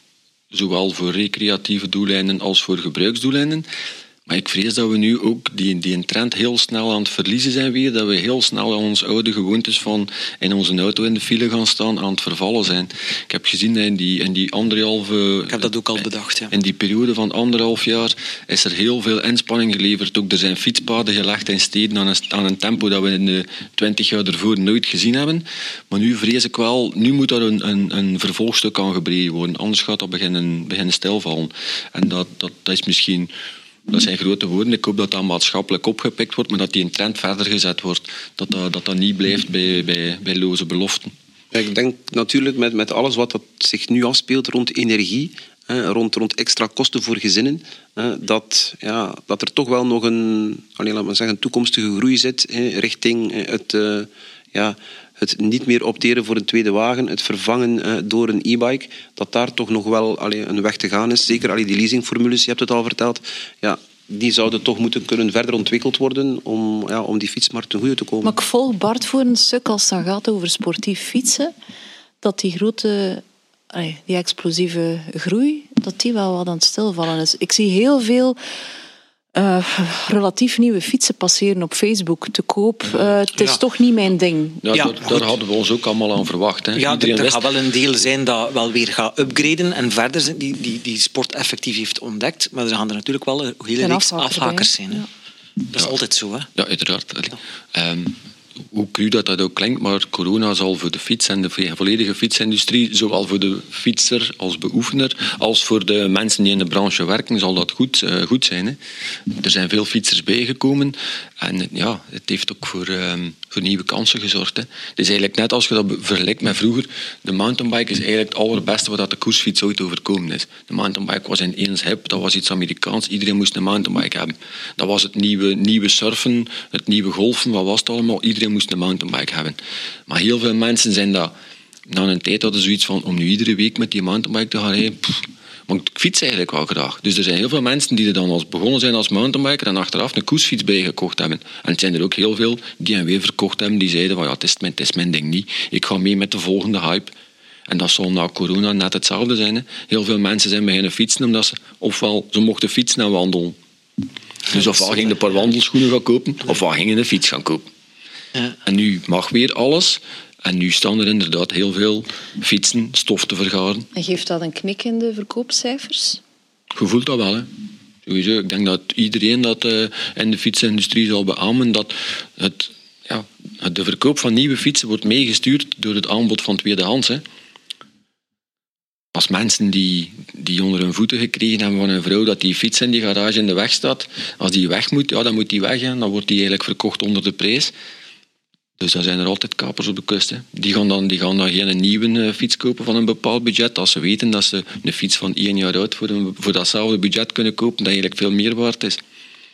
Zowel voor recreatieve doeleinden als voor gebruiksdoeleinden. Maar ik vrees dat we nu ook die, die trend heel snel aan het verliezen zijn weer. Dat we heel snel aan onze oude gewoontes van in onze auto in de file gaan staan aan het vervallen zijn. Ik heb gezien dat in die, in die anderhalve... Ik heb dat ook al bedacht, ja. In die periode van anderhalf jaar is er heel veel inspanning geleverd. Ook er zijn fietspaden gelegd in steden aan een, aan een tempo dat we in de twintig jaar ervoor nooit gezien hebben. Maar nu vrees ik wel, nu moet er een, een, een vervolgstuk aan gebreden worden. Anders gaat dat beginnen, beginnen stilvallen. En dat, dat, dat is misschien dat zijn grote woorden. Ik hoop dat dat maatschappelijk opgepikt wordt, maar dat die een trend verder gezet wordt. Dat dat, dat, dat niet blijft bij, bij, bij loze beloften. ik denk natuurlijk met, met alles wat dat zich nu afspeelt rond energie, rond, rond extra kosten voor gezinnen, dat, ja, dat er toch wel nog een, alleen, laat maar zeggen, toekomstige groei zit richting het, uh, ja, het niet meer opteren voor een tweede wagen, het vervangen uh, door een e-bike, dat daar toch nog wel allee, een weg te gaan is. Zeker allee, die leasingformules, je hebt het al verteld, ja, die zouden toch moeten kunnen verder ontwikkeld worden om, ja, om die fietsmarkt ten goede te komen. Maar ik volg Bart voor een stuk als het gaat over sportief fietsen, dat die grote, die explosieve groei, dat die wel wat aan het stilvallen is. Ik zie heel veel uh, relatief nieuwe fietsen passeren op Facebook te koop. Uh, het is toch niet mijn ding. Ja, ja daar, daar, hadden we ons ook allemaal aan verwacht. Hè. Ja, er, er gaat wel een deel zijn dat wel weer gaat upgraden en verder die, die, die sport effectief heeft ontdekt. Maar er gaan er natuurlijk wel een hele reeks afhakers zijn. Hè. Dat is altijd zo. Hè. Ja, uiteraard. Um, hoe cru dat dat ook klinkt, maar corona zal voor de fiets en de volledige fietsindustrie, zowel voor de fietser als beoefener, als voor de mensen die in de branche werken, zal dat goed, uh, goed zijn. Hè. Er zijn veel fietsers bijgekomen en ja, het heeft ook voor, um, voor nieuwe kansen gezorgd. Hè. Het is eigenlijk net als je dat vergelijkt met vroeger, de mountainbike is eigenlijk het allerbeste wat de koersfiets ooit overkomen is. De mountainbike was in eens hip, dat was iets Amerikaans, iedereen moest een mountainbike hebben. Dat was het nieuwe, nieuwe surfen, het nieuwe golfen, wat was het allemaal? Iedereen moest een mountainbike hebben. Maar heel veel mensen zijn dat... Na een tijd hadden zoiets van, om nu iedere week met die mountainbike te gaan rijden... maar ik fiets eigenlijk wel graag. Dus er zijn heel veel mensen die er dan als begonnen zijn als mountainbiker en achteraf een koersfiets bijgekocht hebben. En het zijn er ook heel veel die een weer verkocht hebben, die zeiden van ja, het is, mijn, het is mijn ding niet. Ik ga mee met de volgende hype. En dat zal na corona net hetzelfde zijn. Hè. Heel veel mensen zijn beginnen fietsen omdat ze ofwel ze mochten fietsen en wandelen. Dus ofwel gingen een paar wandelschoenen gaan kopen, ofwel gingen een fiets gaan kopen. En nu mag weer alles. En nu staan er inderdaad heel veel fietsen, stof te vergaren. En geeft dat een knik in de verkoopcijfers? Je voelt dat wel, hè. Sowieso. Ik denk dat iedereen dat uh, in de fietsindustrie zal beamen dat het, ja, de verkoop van nieuwe fietsen wordt meegestuurd door het aanbod van tweedehands. Hè. Als mensen die, die onder hun voeten gekregen hebben van een vrouw dat die fiets in die garage in de weg staat, als die weg moet, ja, dan moet die weg. Hè. Dan wordt die eigenlijk verkocht onder de prijs. Dus dan zijn er altijd kapers op de kust. Hè. Die, gaan dan, die gaan dan geen nieuwe uh, fiets kopen van een bepaald budget. Als ze weten dat ze een fiets van één jaar oud voor, een, voor datzelfde budget kunnen kopen, dat eigenlijk veel meer waard is.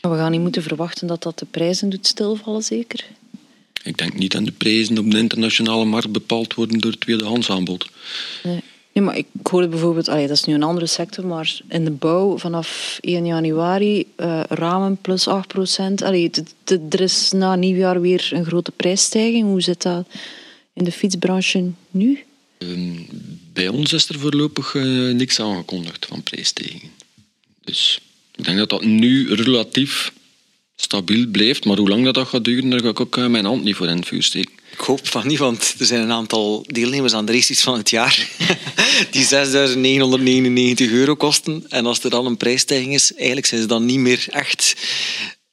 We gaan niet moeten verwachten dat dat de prijzen doet stilvallen, zeker? Ik denk niet dat de prijzen op de internationale markt bepaald worden door het tweedehands aanbod. Nee. Maar ik hoorde bijvoorbeeld, dat is nu een andere sector, maar in de bouw vanaf 1 januari uh, ramen plus 8 procent. Er is na nieuwjaar weer een grote prijsstijging. Hoe zit dat in de fietsbranche nu? Ehm, bij ons is er voorlopig uh, niks aangekondigd van prijsstijging. Dus ik denk dat dat nu relatief stabiel blijft. Maar hoe lang dat, dat gaat duren, daar ga ik ook uh, mijn hand niet voor in het vuur steken. Ik hoop van niet, want er zijn een aantal deelnemers aan de races van het jaar die 6.999 euro kosten. En als er dan een prijsstijging is, eigenlijk zijn ze dan niet meer echt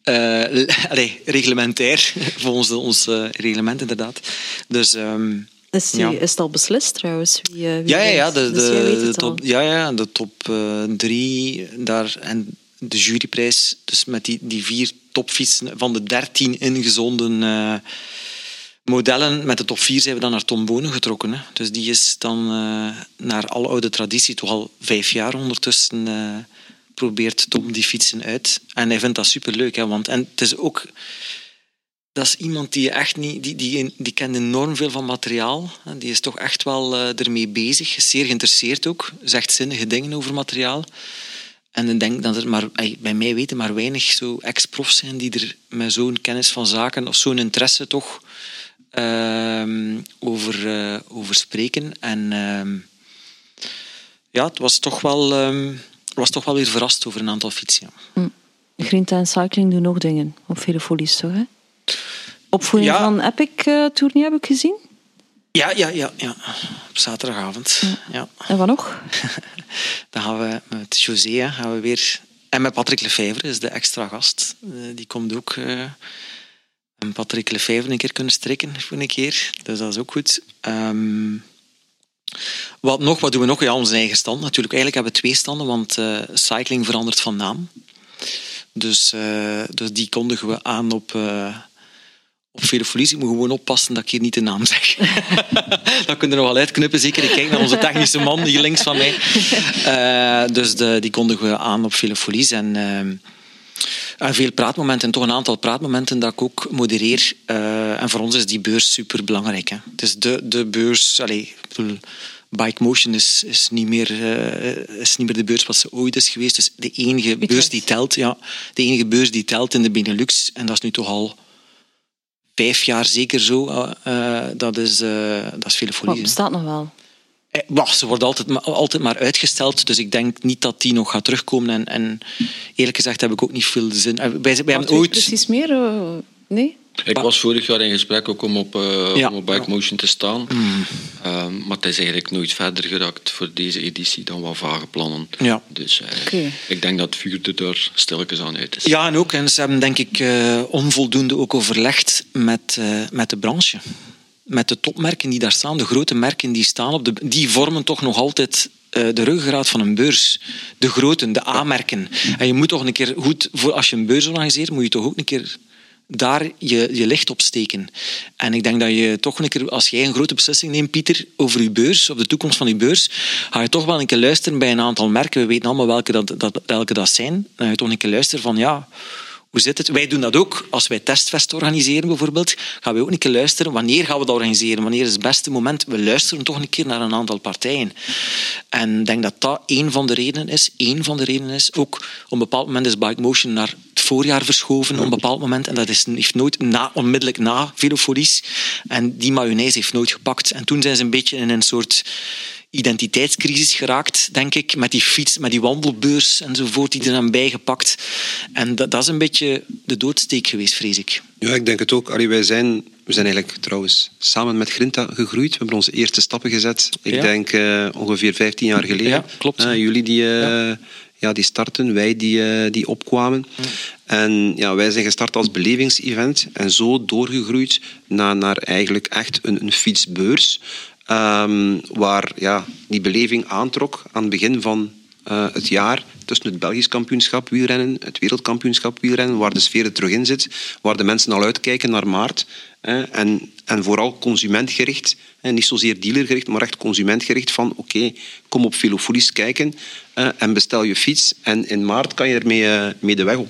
uh, reglementair, volgens ons uh, reglement inderdaad. Dus... Um, is, die, ja. is het al beslist trouwens? Wie, uh, wie ja, ja, ja, de, dus de, de top, ja, ja, de top uh, drie daar en de juryprijs. Dus met die, die vier topfietsen van de dertien ingezonden modellen met de top 4 zijn we dan naar Tom Bonen getrokken. Hè. Dus die is dan uh, naar alle oude traditie, toch al vijf jaar ondertussen, uh, probeert Tom die fietsen uit. En hij vindt dat superleuk. Hè, want, en het is ook... dat is iemand die echt niet... Die, die, die kent enorm veel van materiaal. Die is toch echt wel uh, ermee bezig. Zeer geïnteresseerd ook. Zegt zinnige dingen over materiaal. En ik denk dat er maar, bij mij weten maar weinig zo ex-profs zijn die er met zo'n kennis van zaken of zo'n interesse toch over, uh, over spreken. En uh, ja, het was toch wel, ehm, was toch wel weer verrast over een aantal fietsen. Ja. Mm. Grinta en Cycling doen nog dingen op vele folies, toch? Hè? Opvoering ja. van Epic uh, Tour heb ik gezien. Ja, ja, ja, ja. Op zaterdagavond. Ja. En wat nog? Dan gaan we met José gaan we weer. En met Patrick Lefevre is de extra gast. Uh, die komt ook. Uh, en Patrick Lefevre een keer kunnen strikken voor een keer. Dus dat is ook goed. Um, wat nog? Wat doen we nog? Ja, onze eigen stand natuurlijk. Eigenlijk hebben we twee standen, want uh, cycling verandert van naam. Dus, dus die kondigen we aan op op Velofolis. Ik moet gewoon oppassen dat ik hier niet de naam zeg. dat kunnen we nog wel uitknippen. Zeker, ik kijk naar onze technische man hier links van mij. Uh, dus de, die kondigen we aan op Velofolis. En, uh, en veel praatmomenten, toch een aantal praatmomenten dat ik ook modereer. Uh, en voor ons is die beurs super belangrijk. Hè. Het is de, de beurs. Allez, ik bedoel, Bike Motion is, is, niet meer, uh, is niet meer de beurs wat ze ooit is geweest. Dus de enige beurs die telt, ja, de enige beurs die telt in de Benelux. En dat is nu toch al vijf jaar zeker zo. Uh, dat, is, dat is veel folie. Maar bestaat nog wel? Eh, ze wordt altijd maar, altijd maar uitgesteld, dus ik denk niet dat die nog gaat terugkomen. En, en eerlijk gezegd heb ik ook niet veel zin. Wij, wij hebben ooit... precies meer? Nee? Ik was vorig jaar in gesprek ook om op, uh, ja. om op Bike Motion te staan. Mm. Um, maar het is eigenlijk nooit verder geraakt voor deze editie dan wat vage plannen. Ja. Dus uh, okay. ik denk dat het vuur er daar stilletjes aan uit is. Ja, en ook. En ze hebben denk ik uh, onvoldoende ook overlegd met, met de branche. Met de topmerken die daar staan, de grote merken die staan op de... Die vormen toch nog altijd de ruggengraat van een beurs. De grote, de A-merken. En je moet toch een keer goed... Voor, als je een beurs organiseert, moet je toch ook een keer daar je, je licht op steken. En ik denk dat je toch een keer, als jij een grote beslissing neemt, Pieter, over je beurs, of de toekomst van je beurs, ga je toch wel een keer luisteren bij een aantal merken. We weten allemaal welke dat, dat, welke dat zijn. Dan ga je toch een keer luisteren van, ja, hoe zit het? Wij doen dat ook. Als wij testfest organiseren bijvoorbeeld, gaan we ook een keer luisteren. Wanneer gaan we dat organiseren? Wanneer is het beste moment? We luisteren toch een keer naar een aantal partijen. En ik denk dat dat één van de redenen is. Eén van de redenen is. Ook op een bepaald moment is Bike Motion naar het voorjaar verschoven. Op een bepaald moment. En dat is, heeft nooit na, onmiddellijk na Velofolies. En die mayonaise heeft nooit gepakt. En toen zijn ze een beetje in een soort identiteitscrisis geraakt, denk ik, met die fiets, met die wandelbeurs enzovoort, die er aan bijgepakt. En dat, dat is een beetje de doodsteek geweest, vrees ik. Ja, ik denk het ook. Allee, wij zijn, we zijn eigenlijk trouwens samen met Grinta gegroeid. We hebben onze eerste stappen gezet. Ik ja. denk uh, ongeveer 15 jaar geleden. Ja, klopt. Uh, jullie die, uh, ja. ja. die starten, wij die, die opkwamen. En ja, wij zijn gestart als belevingsevent en zo doorgegroeid naar, naar eigenlijk echt een, een fietsbeurs. Um, waar ja, die beleving aantrok aan het begin van uh, het jaar tussen het Belgisch kampioenschap wielrennen, het wereldkampioenschap wielrennen, waar de sfeer er terug in zit, waar de mensen al uitkijken naar maart. En, en vooral consumentgericht, hè, niet zozeer dealergericht, maar echt consumentgericht van oké, kom op Velofolies kijken en bestel je fiets en in maart kan je ermee uh, mee de weg op.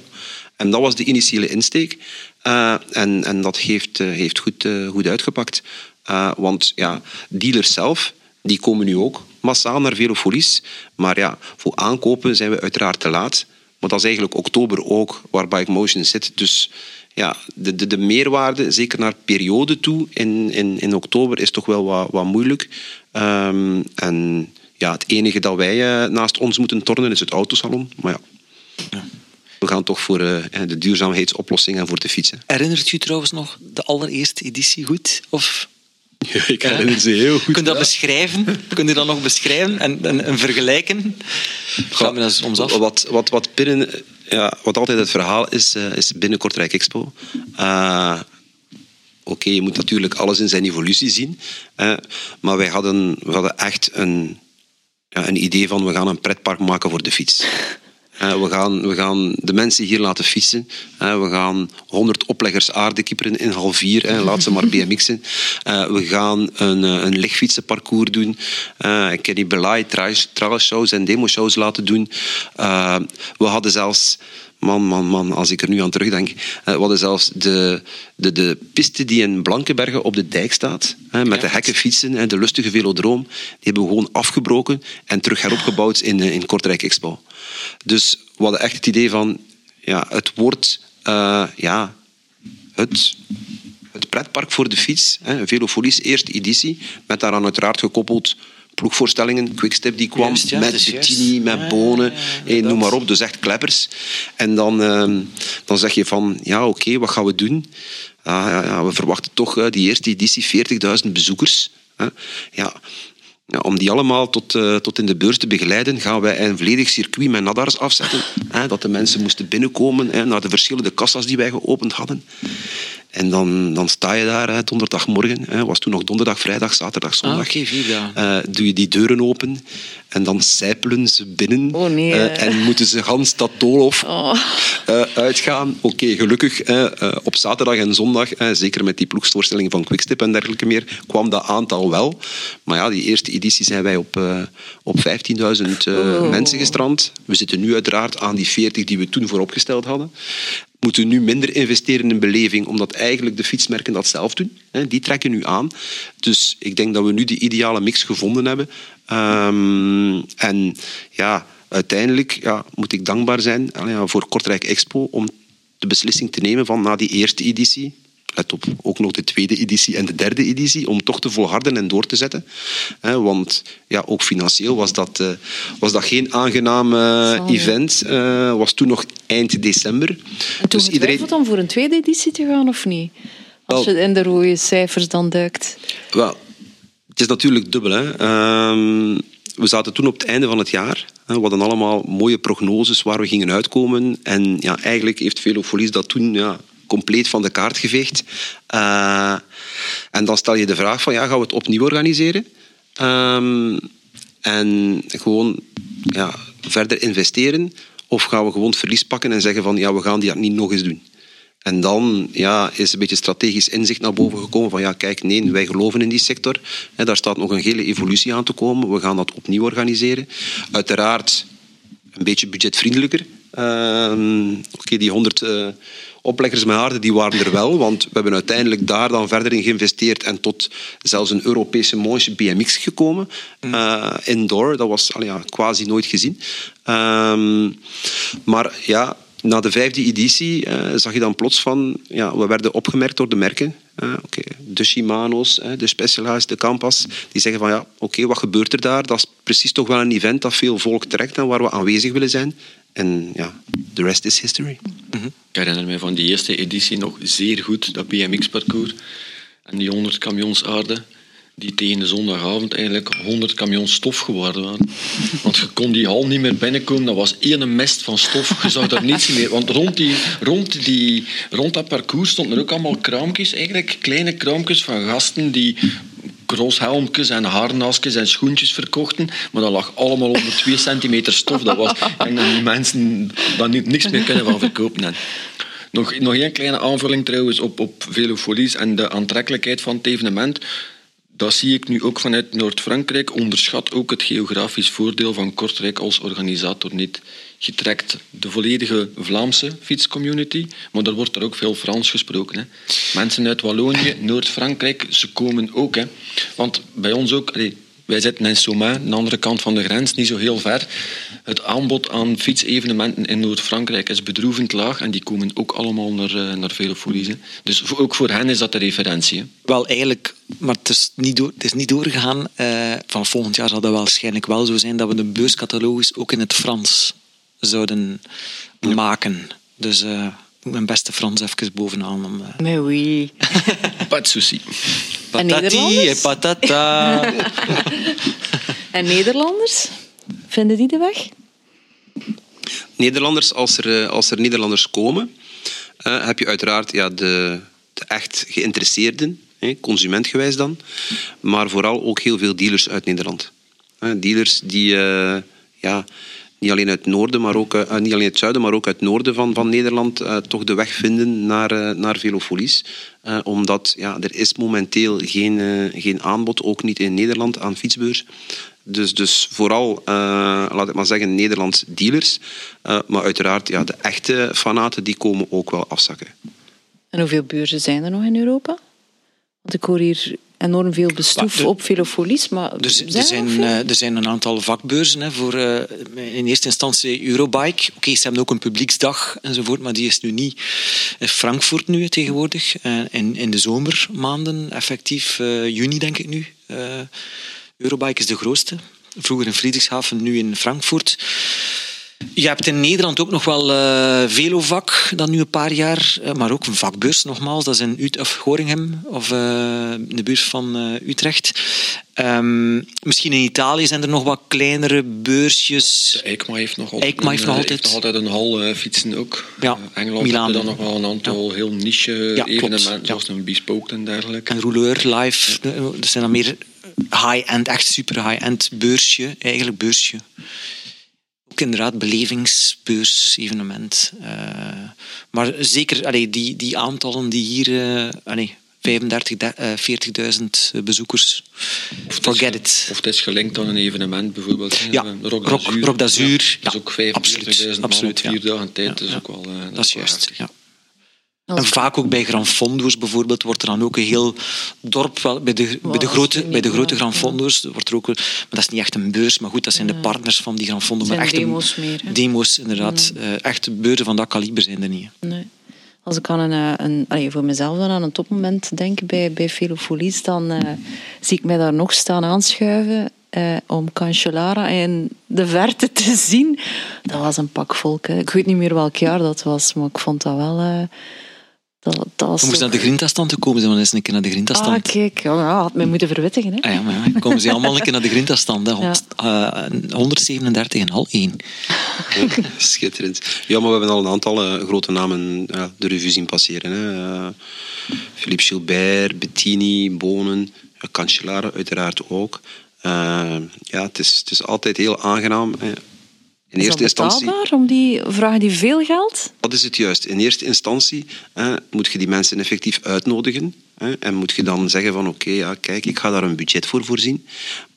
En dat was de initiële insteek. Uh, en, en dat heeft, heeft goed, goed uitgepakt. Uh, want ja, dealers zelf, die komen nu ook massaal naar Velofolies. Maar ja, voor aankopen zijn we uiteraard te laat. Maar dat is eigenlijk oktober ook, waar Bike Motion zit. Dus ja, de, de, de meerwaarde, zeker naar periode toe, in, in, in oktober, is toch wel wat, wat moeilijk. Um, en ja, het enige dat wij uh, naast ons moeten tornen is het autosalon. Maar ja. ja. We gaan toch voor uh, de duurzaamheidsoplossing en voor de fietsen. Herinnert u trouwens nog de allereerste editie goed? Of ja, ik herinner ze heel goed. Kun je dat beschrijven? Kun je dat nog beschrijven en, en, en vergelijken? Gaan we dat af? Wat, wat, wat, binnen, ja, wat altijd het verhaal is, uh, is binnen Kortrijk Expo. Uh, Oké, okay, je moet natuurlijk alles in zijn evolutie zien. Uh, maar wij hadden, we hadden echt een, ja, een idee van we gaan een pretpark maken voor de fiets. Eh, we, gaan, we gaan de mensen hier laten fietsen. Eh, we gaan 100 opleggers aardekieperen in half vier. Eh, laat ze maar BMX'en. Eh, we gaan een, eh, een lichtfietsenparcours doen. Kenny Belay shows en demo shows laten doen. Eh, we hadden zelfs Man, man, man, als ik er nu aan terugdenk. We hadden zelfs de, de, de piste die in Blankenbergen op de dijk staat, met ja, de hekken fietsen, hè, de lustige velodroom, die hebben we gewoon afgebroken en terug heropgebouwd in, in Kortrijk Expo. Dus we hadden echt het idee van, ja, het wordt uh, ja, het, het pretpark voor de fiets. Hè, Velofolies eerste editie, met daaraan uiteraard gekoppeld ploegvoorstellingen. Quickstep die kwam Juist, ja, met juist. met Ja, Bonen, ja, ja, eh, noem maar op. Dus echt kleppers. En dan, ehm, dan zeg je van, ja oké, wat gaan we doen? Ah, we verwachten toch eh, die eerste editie 40.000 bezoekers. hè. Ja, om die allemaal tot, eh, tot in de beurs te begeleiden, gaan wij een volledig circuit met nadars afzetten. Hè, dat de mensen moesten binnenkomen hè, naar de verschillende kassas die wij geopend hadden. En dan, dan sta je daar hè, donderdagmorgen. Hè, was toen nog donderdag, vrijdag, zaterdag, Ah, zondag. vier dagen. Eh, doe je die deuren open en dan sijpelen ze binnen. Oh, nee, Eh, en moeten ze gans dat doolhof Oh. eh, uitgaan. Oké, gelukkig eh, eh, op zaterdag en zondag, zeker met die ploegstoorstellingen van Quickstep en dergelijke meer, kwam dat aantal wel. Maar ja, die eerste editie zijn wij op, eh, op 15.000 eh, Oh. mensen gestrand. We zitten nu uiteraard aan die 40 die we toen vooropgesteld hadden. Moeten nu minder investeren in beleving, omdat eigenlijk de fietsmerken dat zelf doen. Die trekken nu aan. Dus ik denk dat we nu de ideale mix gevonden hebben. Ehm, en ja, uiteindelijk ja, moet ik dankbaar zijn voor Kortrijk Expo om de beslissing te nemen van na die eerste editie, let op, ook nog de tweede editie en de derde editie, om toch te volharden en door te zetten. Want ja, ook financieel was dat, eh, was dat geen aangenaam event. Eh, was toen nog eind december. En toen dus iedereen... om voor een tweede editie te gaan, of niet? Als je in de rode cijfers dan duikt. Wel, het is natuurlijk dubbel. Hè. Ehm, we zaten toen op het einde van het jaar. Hè. We hadden allemaal mooie prognoses waar we gingen uitkomen. En ja, eigenlijk heeft Velofolies dat toen ja, compleet van de kaart geveegd. Eh, en dan stel je de vraag van, ja, gaan we het opnieuw organiseren? Ehm, en gewoon ja, verder investeren? Of gaan we gewoon verlies pakken en zeggen van, ja, we gaan die niet nog eens doen? En dan ja, is een beetje strategisch inzicht naar boven gekomen van ja, kijk, nee, wij geloven in die sector. Hè, daar staat nog een hele evolutie aan te komen. We gaan dat opnieuw organiseren. Uiteraard een beetje budgetvriendelijker. Ehm, Oké, die 100 eh, opleggers met aarde, die waren er wel, want we hebben uiteindelijk daar dan verder in geïnvesteerd en tot zelfs een Europese manche BMX gekomen. Eh, indoor, dat was al ja, quasi nooit gezien. Ehm, maar ja, na de vijfde editie eh, zag je dan plots van, ja, we werden opgemerkt door de merken. Eh, De Shimano's, de Specialized, de Campas, die zeggen van ja, oké, wat gebeurt er daar? Dat is precies toch wel een event dat veel volk trekt en waar we aanwezig willen zijn. En ja, the rest is history. Ik herinner me van die eerste editie nog zeer goed, dat BMX-parcours. En die 100 camions aarde, die tegen de zondagavond eigenlijk 100 camions stof geworden waren. Want je kon die hal niet meer binnenkomen, dat was één mest van stof. Je zag daar niets meer. Want rond, die, rond, die, rond dat parcours stonden er ook allemaal kraampjes, eigenlijk kleine kraampjes van gasten die crosshelmpjes en harnasjes en schoentjes verkochten. Maar dat lag allemaal onder 2 centimeter stof. Dat was, ik denk dat die mensen daar niet, niks meer kunnen van verkopen. En nog, nog één kleine aanvulling trouwens op, op Velofolies en de aantrekkelijkheid van het evenement. Dat zie ik nu ook vanuit Noord-Frankrijk. Onderschat ook het geografisch voordeel van Kortrijk als organisator niet. Je trekt de volledige Vlaamse fietscommunity, maar er wordt er ook veel Frans gesproken. Hè. Mensen uit Wallonië, Noord-Frankrijk, ze komen ook. Hè. Want bij ons ook, wij zitten in Somain, aan de andere kant van de grens, niet zo heel ver. Het aanbod aan fietsevenementen in Noord-Frankrijk is bedroevend laag en die komen ook allemaal naar, eh, naar Velofolies. hè. Dus ook voor hen is dat de referentie. Wel, eigenlijk, maar het is niet, door, het is niet doorgegaan. Eh, van volgend jaar zal dat waarschijnlijk wel zo zijn dat we de beurscatalogus ook in het Frans zouden maken. Dus eh, mijn beste Frans even bovenaan. Om, eh, Mais oui. Pas de souci. Patati en patata. En Nederlanders? Vinden die de weg? Nederlanders, als er, eh, als er Nederlanders komen, eh, heb je uiteraard ja, de, de echt geïnteresseerden, hè, consumentgewijs dan, maar vooral ook heel veel dealers uit Nederland. Hè, dealers die, eh, ja, niet alleen uit het noorden, maar ook uh, niet alleen het zuiden, maar ook uit het noorden van, van Nederland uh, toch de weg vinden naar, uh, naar Velofolies. omdat ja, er is momenteel geen, geen aanbod, ook niet in Nederland, aan fietsbeurs. Dus, dus vooral, laat ik maar zeggen, Nederlands dealers. maar uiteraard, ja, de echte fanaten die komen ook wel afzakken. En hoeveel beurzen zijn er nog in Europa? Want ik hoor hier enorm veel bestoef op velofolies. Maar er, zijn, er, zijn, uh, er zijn een aantal vakbeurzen hè, voor uh, in eerste instantie Eurobike. Oké, okay, ze hebben ook een publieksdag enzovoort, maar die is nu niet in Frankfurt nu tegenwoordig. Uh, in, in de zomermaanden, effectief juni denk ik nu. Eurobike is de grootste. Vroeger in Friedrichshafen, nu in Frankfurt. Je hebt in Nederland ook nog wel uh, Velovac, dat nu een paar jaar, uh, maar ook een vakbeurs nogmaals, dat is in Ut of Goringhem, of uh, de buurt van Utrecht. Um, misschien in Italië zijn er nog wat kleinere beursjes. De EICMA heeft nog altijd, EICMA heeft nog altijd. Heeft nog altijd een hal fietsen ook. Ja, Engeland Milaan. dan nog wel een aantal ja. heel niche ja, evenementen, zoals een Bespoke en dergelijke. En Rouleur Live, dat zijn dan meer high-end, echt super high-end beursje, eigenlijk beursje inderdaad belevingsbeurs, evenement. Uh, maar zeker allee, die, die aantallen die hier... Uh, allee, 35, uh, 40.000 bezoekers. Of Forget it. it. Of het is gelinkt aan een evenement bijvoorbeeld. Ja, Rock d'Azur. Rock d'Azur. Dat is ook 45.000 absoluut, man op vier ja. dagen tijd. Ja, Dat is ja. ook wel... Dat, dat is juist, ja. En vaak ook bij Gran Fondo's bijvoorbeeld wordt er dan ook een heel dorp, wel, bij, de, bij, de grote, bij de grote wordt er ook, maar dat is niet echt een beurs, maar goed, dat zijn de partners van die Gran Fondo. zijn maar echt demo's meer, hè? Demo's, inderdaad. Eh, echte beurzen van dat kaliber zijn er niet. Nee. Als ik aan een, eh, een allee, voor mezelf dan aan een topmoment denk bij, bij Velofolies, dan eh, zie ik mij daar nog staan aanschuiven om Cancellara in de verte te zien. Dat was een pak volk. Hè. Ik weet niet meer welk jaar dat was, maar ik vond dat wel... dat, dat was We moesten ook- naar de Grinta-stand te komen, zijn we eens een keer naar de Ah, Grinta-stand. kijk. Ja, had mij moeten verwittigen. Hè. Ah ja, maar ja, komen ze allemaal een keer naar de Grinta-stand. hè. Hond- eh, 137 en al 1. Schitterend. Ja, maar we hebben al een aantal eh, grote namen ja, de revue zien passeren. Hè. Eh, Philippe Gilbert, Bettini, Bonen, Cancellara uiteraard ook. Ja, het is, het is altijd heel aangenaam. hè. In Is eerste dat instantie... betaalbaar? Om die, vragen die veel geld? Dat is het juist. In eerste instantie hè, moet je die mensen effectief uitnodigen. En moet je dan zeggen van oké, ja, kijk, ik ga daar een budget voor voorzien.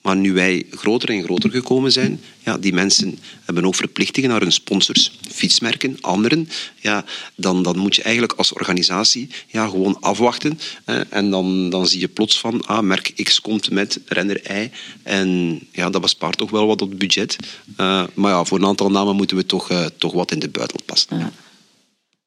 Maar nu wij groter en groter gekomen zijn, ja, die mensen hebben ook verplichtingen naar hun sponsors, fietsmerken, anderen. Ja, dan, dan moet je eigenlijk als organisatie ja, gewoon afwachten. Hè, en dan, dan zie je plots van, ah, merk X komt met renner Y. En ja, dat bespaart toch wel wat op het budget. Eh, maar ja, voor een aantal namen moeten we toch, eh, toch wat in de buidel passen. Ja.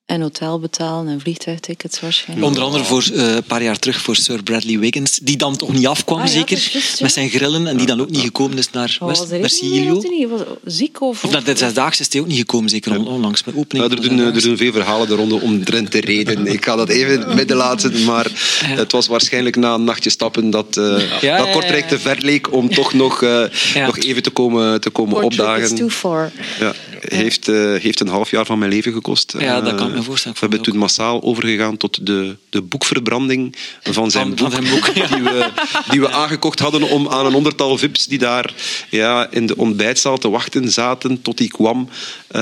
En hotel betalen en vliegtuigtickets waarschijnlijk. Onder andere voor, eh, een paar jaar terug voor Sir Bradley Wiggins, die dan toch niet afkwam, Ah, ja, zeker, ja. met zijn grillen, en die dan ook niet gekomen is naar was West- er Marsilio. Was hij niet? Was ziek of... Of naar de Zesdaagse is hij ook niet gekomen, zeker on- onlangs, met opening. Ja, er, doen, er Zesdaagse. doen veel verhalen de ronde om Drent te reden. Ik ga dat even in het midden laten, maar het was waarschijnlijk na een nachtje stappen dat, eh, Ja, dat Kortrijk te ver leek om toch nog, eh, Ja. nog even te komen, te komen opdagen. too far. Ja, heeft, eh, heeft een half jaar van mijn leven gekost. Ja, dat Eh, kan ik me voorstellen. We hebben toen massaal overgegaan tot de, de boekverbranding van zijn Van- boek. van zijn boek, ja. die, we, die we aangekocht hadden om aan een honderdtal vips die daar ja, in de ontbijtzaal te wachten zaten tot hij kwam. Eh,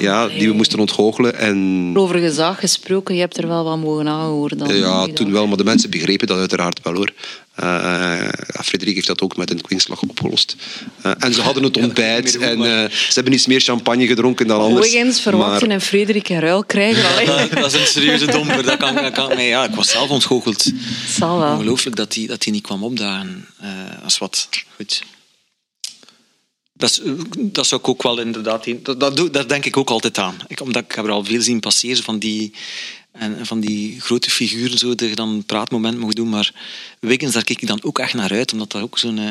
ja, die we moesten ontgoochelen. En Over gezag gesproken, je hebt er wel wat mogen aanhoren dan. ja, toen dag. wel, maar de mensen begrepen dat uiteraard wel hoor. Eh ja, Frederik heeft dat ook met een kwinkslag opgelost. Eh, en ze hadden het ontbijt en eh, ze hebben iets meer champagne gedronken dan anders. Wiggins verwachten Maar- en Frederik een ruil krijgen. Allee, Dat, dat is een serieuze domper. Dat kan, dat kan, nee, ja, ik was zelf ontgoocheld. het zal wel. Ongelooflijk dat hij dat die niet kwam opdagen. eh als wat. Goed. Dat, is, eh, dat zou ik ook wel inderdaad... in- Dat, dat, doe, denk ik ook altijd aan. Ik, omdat ik heb er al veel zien passeren van die, en, van die grote figuren zo, dat je dan een praatmoment mocht doen. Maar Wiggins, daar kijk ik dan ook echt naar uit. Omdat dat ook zo'n eh,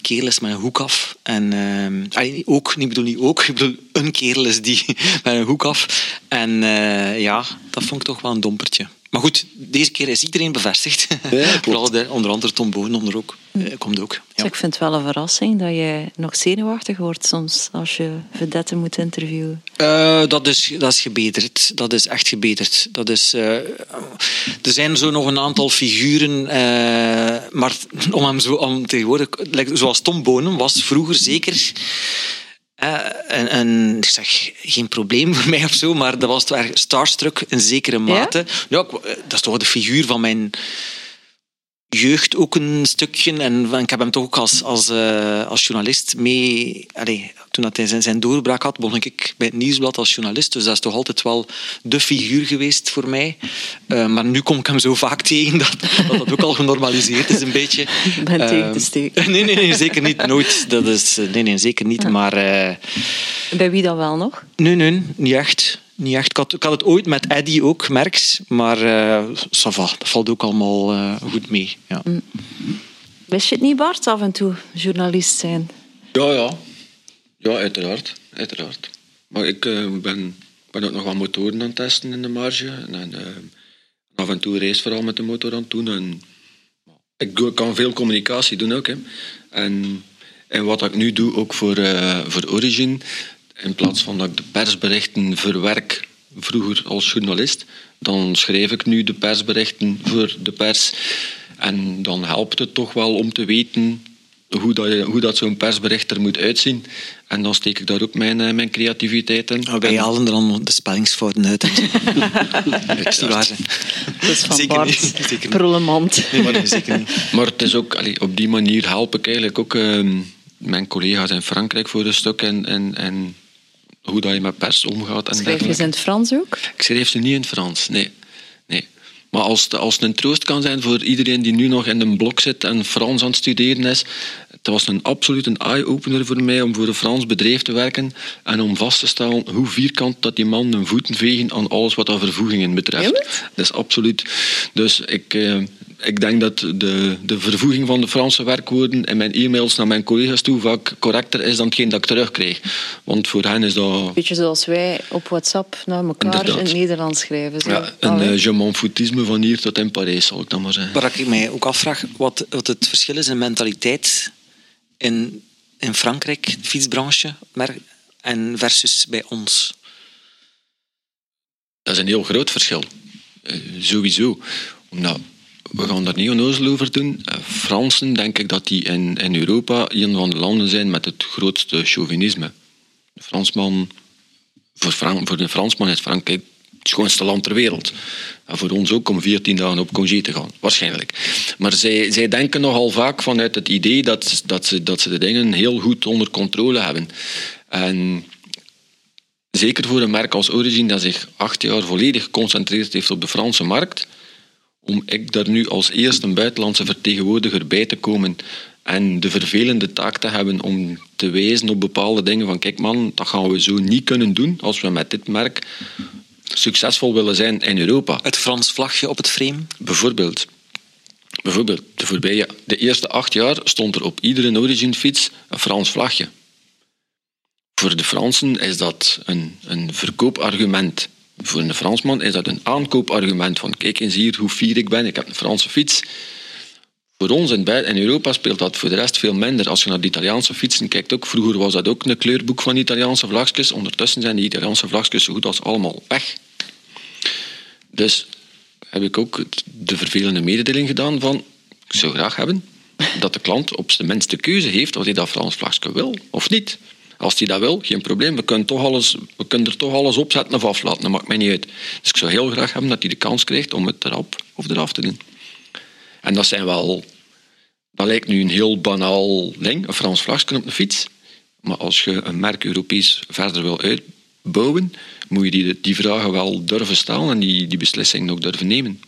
kerel is met een hoek af. En, eh, allee, ook, ik bedoel niet ook, ik bedoel een kerel is die met een hoek af. En eh, ja, dat vond ik toch wel een dompertje. Maar goed, deze keer is iedereen bevestigd. klopt. Vooral de, onder andere Tom Boon onder ook, eh, komt ook. Ja. Dus ik vind het wel een verrassing dat je nog zenuwachtig wordt soms als je vedetten moet interviewen. Eh, dat, is, dat is gebeterd. Dat is echt gebeterd. Dat is, eh, er zijn zo nog een aantal figuren, eh, maar om hem zo om tegenwoordig, like, zoals Tom Bonen was vroeger zeker en, en ik zeg, geen probleem voor mij of zo, maar dat was toch erg starstruck in zekere mate. Ja, eh, dat is toch de figuur van mijn jeugd ook een stukje. En ik heb hem toch ook als, als, eh, als journalist mee... Allee, toen dat hij zijn, zijn doorbraak had, begon ik bij het Nieuwsblad als journalist. Dus dat is toch altijd wel de figuur geweest voor mij. Eh, maar nu kom ik hem zo vaak tegen dat dat, dat ook al genormaliseerd is een beetje. Ik ben tegen Eh, te steken. Nee, nee, nee, zeker niet. Nooit. Dat is, nee, nee, zeker niet. Maar Bij wie dan wel nog? nee, nee, niet echt. Niet echt. Ik, had, ik had het ooit met Eddy ook, Merks. Maar eh ça va, dat valt ook allemaal eh, goed mee. Ja. Wist je het niet, Bart, af en toe journalist zijn? Ja, ja. Ja, uiteraard. uiteraard. Maar ik eh, ben, ben ook nog wat motoren aan het testen in de marge. En, af en toe race vooral met de motor aan het doen. En, ik doe- kan veel communicatie doen ook. Hè. En, en wat ik nu doe, ook voor, eh, voor Origin, in plaats van dat ik de persberichten verwerk vroeger als journalist, dan schrijf ik nu de persberichten voor de pers. En dan helpt het toch wel om te weten hoe dat, je- hoe dat zo'n persbericht er moet uitzien. En dan steek ik daar ook mijn, eh, mijn creativiteit in. Maar wij En- halen er dan de spellingsfouten uit. en zo. Dat is niet waar. Dat is van Zeker Bart. niet, zeker niet. Prullenmand. Nee, maar nee, zeker niet. Maar het is ook, allee, op die manier help ik eigenlijk ook ehm, mijn collega's in Frankrijk voor een stuk. En, en, en hoe dat je met pers omgaat. En Schrijf je ze in het Frans ook? Ik schreef ze niet in het Frans, nee. nee. Maar als als het een troost kan zijn voor iedereen die nu nog in een blok zit en Frans aan het studeren is, het was een absoluut een eye-opener voor mij om voor een Frans bedrijf te werken en om vast te stellen hoe vierkant dat die man hun voeten vegen aan alles wat dat vervoegingen betreft. Dat is absoluut. Dus ik, eh, ik denk dat de, de vervoeging van de Franse werkwoorden in mijn e-mails naar mijn collega's toe vaak correcter is dan hetgeen dat ik terugkrijg. Want voor hen is dat Beetje zoals wij op WhatsApp naar elkaar Inderdaad. in het Nederlands schrijven. Zo. ja, een uh, je m'en foutisme van hier tot in Parijs, zal ik dan maar zeggen. Waar ik mij ook afvraag wat, wat het verschil is in mentaliteit in, in Frankrijk, de fietsbranche, maar, en versus bij ons. Dat is een heel groot verschil. Eh, sowieso. Omdat, we gaan daar niet onnozel over doen. Eh, Fransen, denk ik dat die in, in Europa een van de landen zijn met het grootste chauvinisme. De Fransman, voor, Fran- voor de Fransman is Frankrijk schoonste land ter wereld. En voor ons ook om 14 dagen op congé te gaan, waarschijnlijk. Maar zij, zij denken nogal vaak vanuit het idee dat, dat, ze, dat ze de dingen heel goed onder controle hebben. En zeker voor een merk als Origin dat zich acht jaar volledig geconcentreerd heeft op de Franse markt, om ik daar nu als eerste een buitenlandse vertegenwoordiger bij te komen en de vervelende taak te hebben om te wijzen op bepaalde dingen van kijk man, dat gaan we zo niet kunnen doen als we met dit merk succesvol willen zijn in Europa. Het Frans vlagje op het frame. Bijvoorbeeld, bijvoorbeeld de, voorbije, de eerste acht jaar stond er op iedere Origin-fiets een Frans vlagje. Voor de Fransen is dat een, een verkoopargument. Voor een Fransman is dat een aankoopargument. Van kijk eens hier hoe fier ik ben, ik heb een Franse fiets. Voor ons in, Europa speelt dat voor de rest veel minder. Als je naar de Italiaanse fietsen kijkt, ook, vroeger was dat ook een kleurboek van Italiaanse vlagjes. Ondertussen zijn die Italiaanse vlagjes zo goed als allemaal weg. Dus heb ik ook de vervelende mededeling gedaan van ik zou graag hebben dat de klant op zijn minste keuze heeft of hij dat Frans vlagje wil of niet. Als hij dat wil, geen probleem. We kunnen, toch alles, we kunnen er toch alles opzetten of aflaten. Dat maakt mij niet uit. Dus ik zou heel graag hebben dat hij de kans krijgt om het erop of eraf te doen. En dat zijn wel... Dat lijkt nu een heel banaal ding, een Frans vlagje op een fiets. Maar als je een merk Europees verder wil uitbouwen, moet je die, die vragen wel durven stellen en die, die beslissingen ook durven nemen.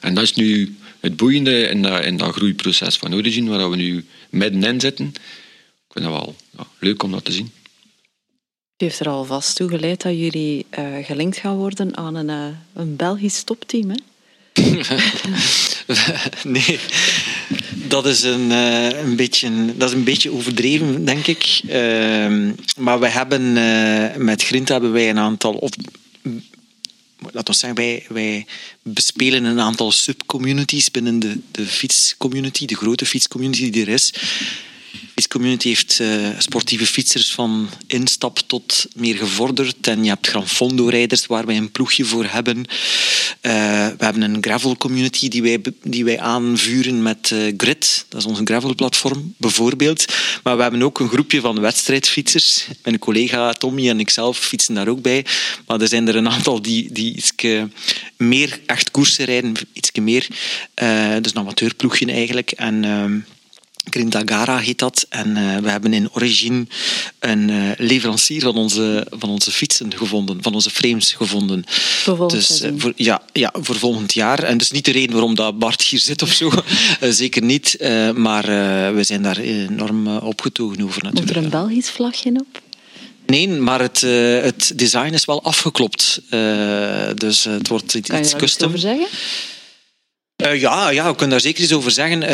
En dat is nu het boeiende in dat, in dat groeiproces van Origin, waar we nu middenin zitten. Ik vind dat wel ja, leuk om dat te zien. U heeft er al vast toe geleid dat jullie eh, gelinkt gaan worden aan een, eh, een Belgisch topteam. Hè? nee, dat is een, eh, een, beetje, dat is een beetje overdreven, denk ik. Ehm, maar we hebben eh, met Grint hebben wij een aantal. Of, laten we zeggen, wij, wij bespelen een aantal subcommunities binnen de, de fietscommunity, de grote fietscommunity die er is. De fietscommunity heeft eh, sportieve fietsers van instap tot meer gevorderd. En je hebt Gran Fondo-rijders waar wij een ploegje voor hebben. Eh, we hebben een gravel community die wij, die wij aanvuren met uh, Grid. Dat is onze gravel platform, bijvoorbeeld. Maar we hebben ook een groepje van wedstrijdfietsers. Mijn collega Tommy en ikzelf fietsen daar ook bij. Maar er zijn er een aantal die, die iets meer echt koersen rijden, iets meer. Dus een amateurploegje eigenlijk. En... Grindagara heet dat. En uh, we hebben in Origine een uh, leverancier van onze, van onze fietsen gevonden, van onze frames gevonden. Voor volgend dus, uh, voor, ja, ja, voor volgend jaar. En dus niet de reden waarom dat Bart hier zit of zo. zeker niet. maar we zijn daar enorm opgetogen over natuurlijk. Moet er een Belgisch vlagje op? Nee, maar het, het design is wel afgeklopt. dus het wordt iets, kan je custom. over zeggen? Uh, ja, ja, we kunnen daar zeker iets over zeggen. Uh,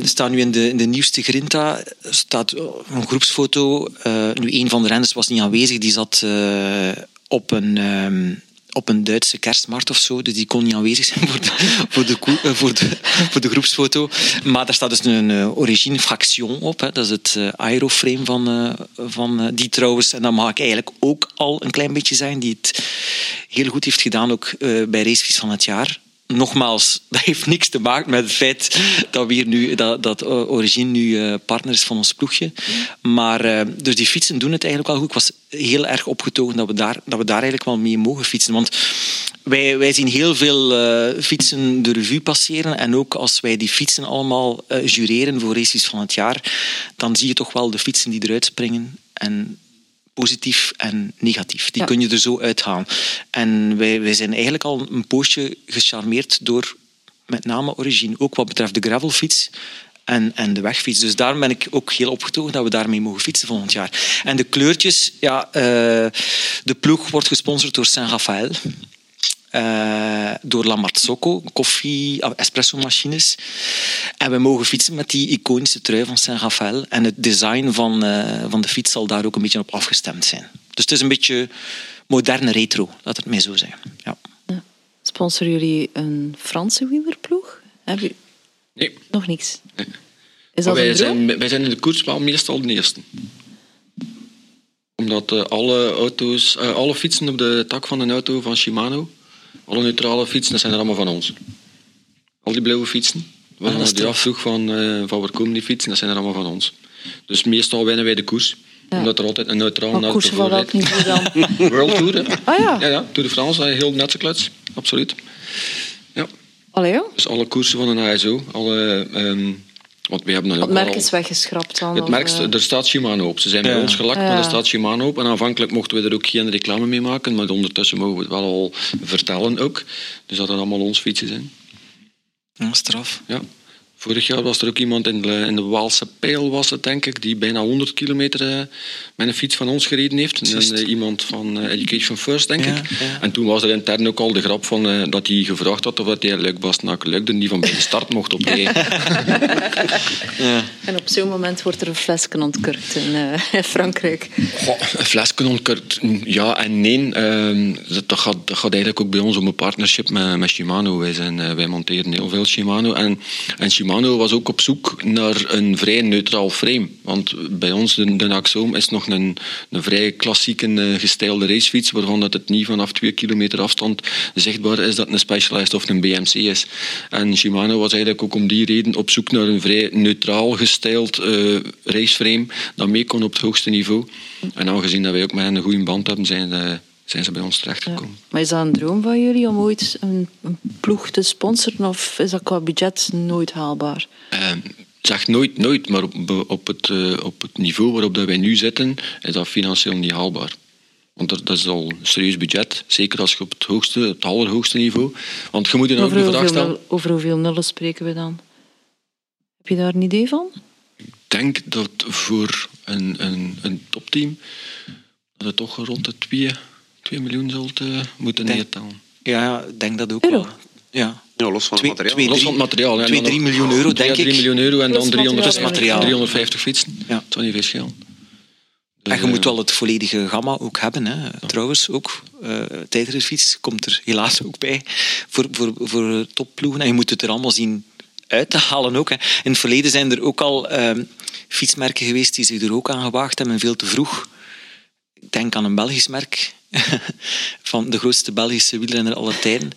we staan nu in de, in de nieuwste Grinta. Staat een groepsfoto. Uh, nu, een van de renners was niet aanwezig. Die zat op een... Um, op een Duitse kerstmarkt of zo, dus die kon niet aanwezig zijn voor de, voor de, voor de, voor de groepsfoto. Maar daar staat dus een Origine Fraction op, hè. dat is het aeroframe van, van die trouwens, en dat mag ik eigenlijk ook al een klein beetje zijn, die het heel goed heeft gedaan, ook bij Racefiets van het jaar nogmaals, dat heeft niks te maken met het feit dat, we hier nu, dat, dat Origine nu eh, partner is van ons ploegje. Maar, uh, dus die fietsen doen het eigenlijk wel goed. Ik was heel erg opgetogen dat we daar, dat we daar eigenlijk wel mee mogen fietsen. Want wij, wij zien heel veel fietsen de revue passeren. En ook als wij die fietsen allemaal jureren voor races van het jaar, dan zie je toch wel de fietsen die eruit springen. En positief en negatief. Die Ja. kun je er zo uithalen. En wij, wij zijn eigenlijk al een poosje gecharmeerd door met name Origine. Ook wat betreft de gravelfiets en, en de wegfiets. Dus daarom ben ik ook heel opgetogen dat we daarmee mogen fietsen volgend jaar. En de kleurtjes, ja, eh, de ploeg wordt gesponsord door Saint-Raphaël. Eh, door La Marzocco, koffie, ah, espresso-machines. En we mogen fietsen met die iconische trui van Saint-Raphaël. En het design van, eh, van de fiets zal daar ook een beetje op afgestemd zijn. Dus het is een beetje moderne retro, laat het mij zo zeggen. Ja. Sponsoren jullie een Franse wielerploeg? Heb je Nee. nog niks? Nee. Is Maar dat wij, zijn, wij zijn in de koers wel meestal de eerste. Omdat eh, alle, auto's, eh, alle fietsen op de tak van een auto van Shimano, alle neutrale fietsen, dat zijn er allemaal van ons. Al die blauwe fietsen. Is hadden die afvroeg van, eh, van waar komen die fietsen, dat zijn er allemaal van ons. Dus meestal winnen wij de koers. Ja. Omdat er altijd een neutraal Maar auto koersen van voor welk niveau dan? World Tour, hè? Ah ja. Ja, ja. Tour de France, heel netse kluts. Absoluut. Ja. Allee, joh. Dus alle koersen van een ASO, alle... ehm, want we hebben Het merk al- is weggeschrapt dan? het merk, eh? er staat Shimano op. Ze zijn bij ons gelakt, Ja. maar er staat Shimano op. En aanvankelijk mochten we er ook geen reclame mee maken, maar ondertussen mogen we het wel al vertellen ook. Dus dat het allemaal ons fietsen zijn. Ja, straf. Ja. Vorig jaar was er ook iemand in de, in de Waalse Pijl, was het denk ik, die bijna 100 kilometer eh, met een fiets van ons gereden heeft. En, eh, iemand van eh, Education First, denk Ja, ik. ja. En toen was er intern ook al de grap van, eh, dat hij gevraagd had of dat hij Luik Bastenaken Luik er niet van bij de start mocht oprijden. Ja. En op zo'n moment wordt er een flesje ontkurkt in, eh, in Frankrijk. Goh, een flesje ontkurkt, ja en nee. Ehm, dat, dat, gaat, dat gaat eigenlijk ook bij ons om een partnership met, met Shimano. Wij, zijn, eh, wij monteren heel veel Shimano. En, en Shimano was ook op zoek naar een vrij neutraal frame. Want bij ons, de, de Axoom, is nog een, een vrij klassieke eh, gestylede racefiets, waarvan dat het niet vanaf twee kilometer afstand zichtbaar is dat een Specialized of een BMC is. En Shimano was eigenlijk ook om die reden op zoek naar een vrij neutraal gestyled eh, raceframe dat mee kon op het hoogste niveau. En aangezien dat wij ook met een goede band hebben, zijn, eh, zijn ze bij ons Ja. terechtgekomen. Maar is dat een droom van jullie om ooit een, een ploeg te sponsoren of is dat qua budget nooit haalbaar? Ehm, zeg nooit, nooit, maar op, op, het, eh, op het niveau waarop dat wij nu zitten, is dat financieel niet haalbaar. Want dat, dat is al een serieus budget, zeker als je op het, hoogste, het allerhoogste niveau... Want je moet je nou ook Over de vraag stellen... nul- over hoeveel nullen spreken we dan? Heb je daar een idee van? Ik denk dat voor een, een, een topteam dat het toch rond de 2, 2 miljoen zult eh, moeten Denk- neertellen. ja, ik denk dat ook Euro? wel. Ja. Ja, los van het materiaal. twee- Los van het materiaal. hè. 2, En dan 3 nog- miljoen euro, denk ik. 3 miljoen euro en dan 300, materiaal, materiaal. 350 fietsen. Ja. Dat zou niet veel schelen. Dus, En je eh, moet wel het volledige gamma ook hebben. Hè. Trouwens, ook uh, tijdritfiets komt er helaas ook bij voor, voor, voor topploegen. En je moet het er allemaal zien uit te halen ook. Hè. In het verleden zijn er ook al ehm, fietsmerken geweest die zich er ook aan gewaagd hebben, veel te vroeg. Ik denk aan een Belgisch merk van de grootste Belgische wielrenner aller tijden.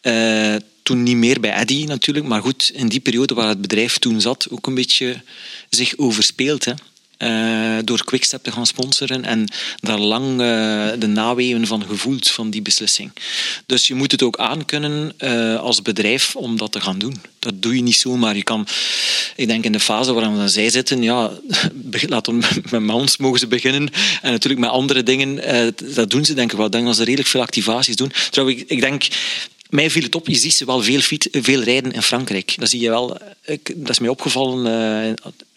Eh, toen niet meer bij Eddy natuurlijk, maar goed, in die periode waar het bedrijf toen zat, ook een beetje zich overspeeld. Hè. Uh, door Quickstep te gaan sponsoren en daar lang uh, de naweeën van gevoeld van die beslissing. Dus je moet het ook aankunnen uh, als bedrijf om dat te gaan doen. Dat doe je niet zomaar. Je kan, ik denk in de fase waarin zij zitten, ja, laten met Mounts mogen ze beginnen en natuurlijk met andere dingen, dat doen ze denk ik wel. Ik denk dat ze redelijk veel activaties doen. Trouwens, ik, ik denk mij viel het op, je ziet ze wel veel, fiet, veel rijden in Frankrijk. Dat zie je wel. Ik, dat is mij opgevallen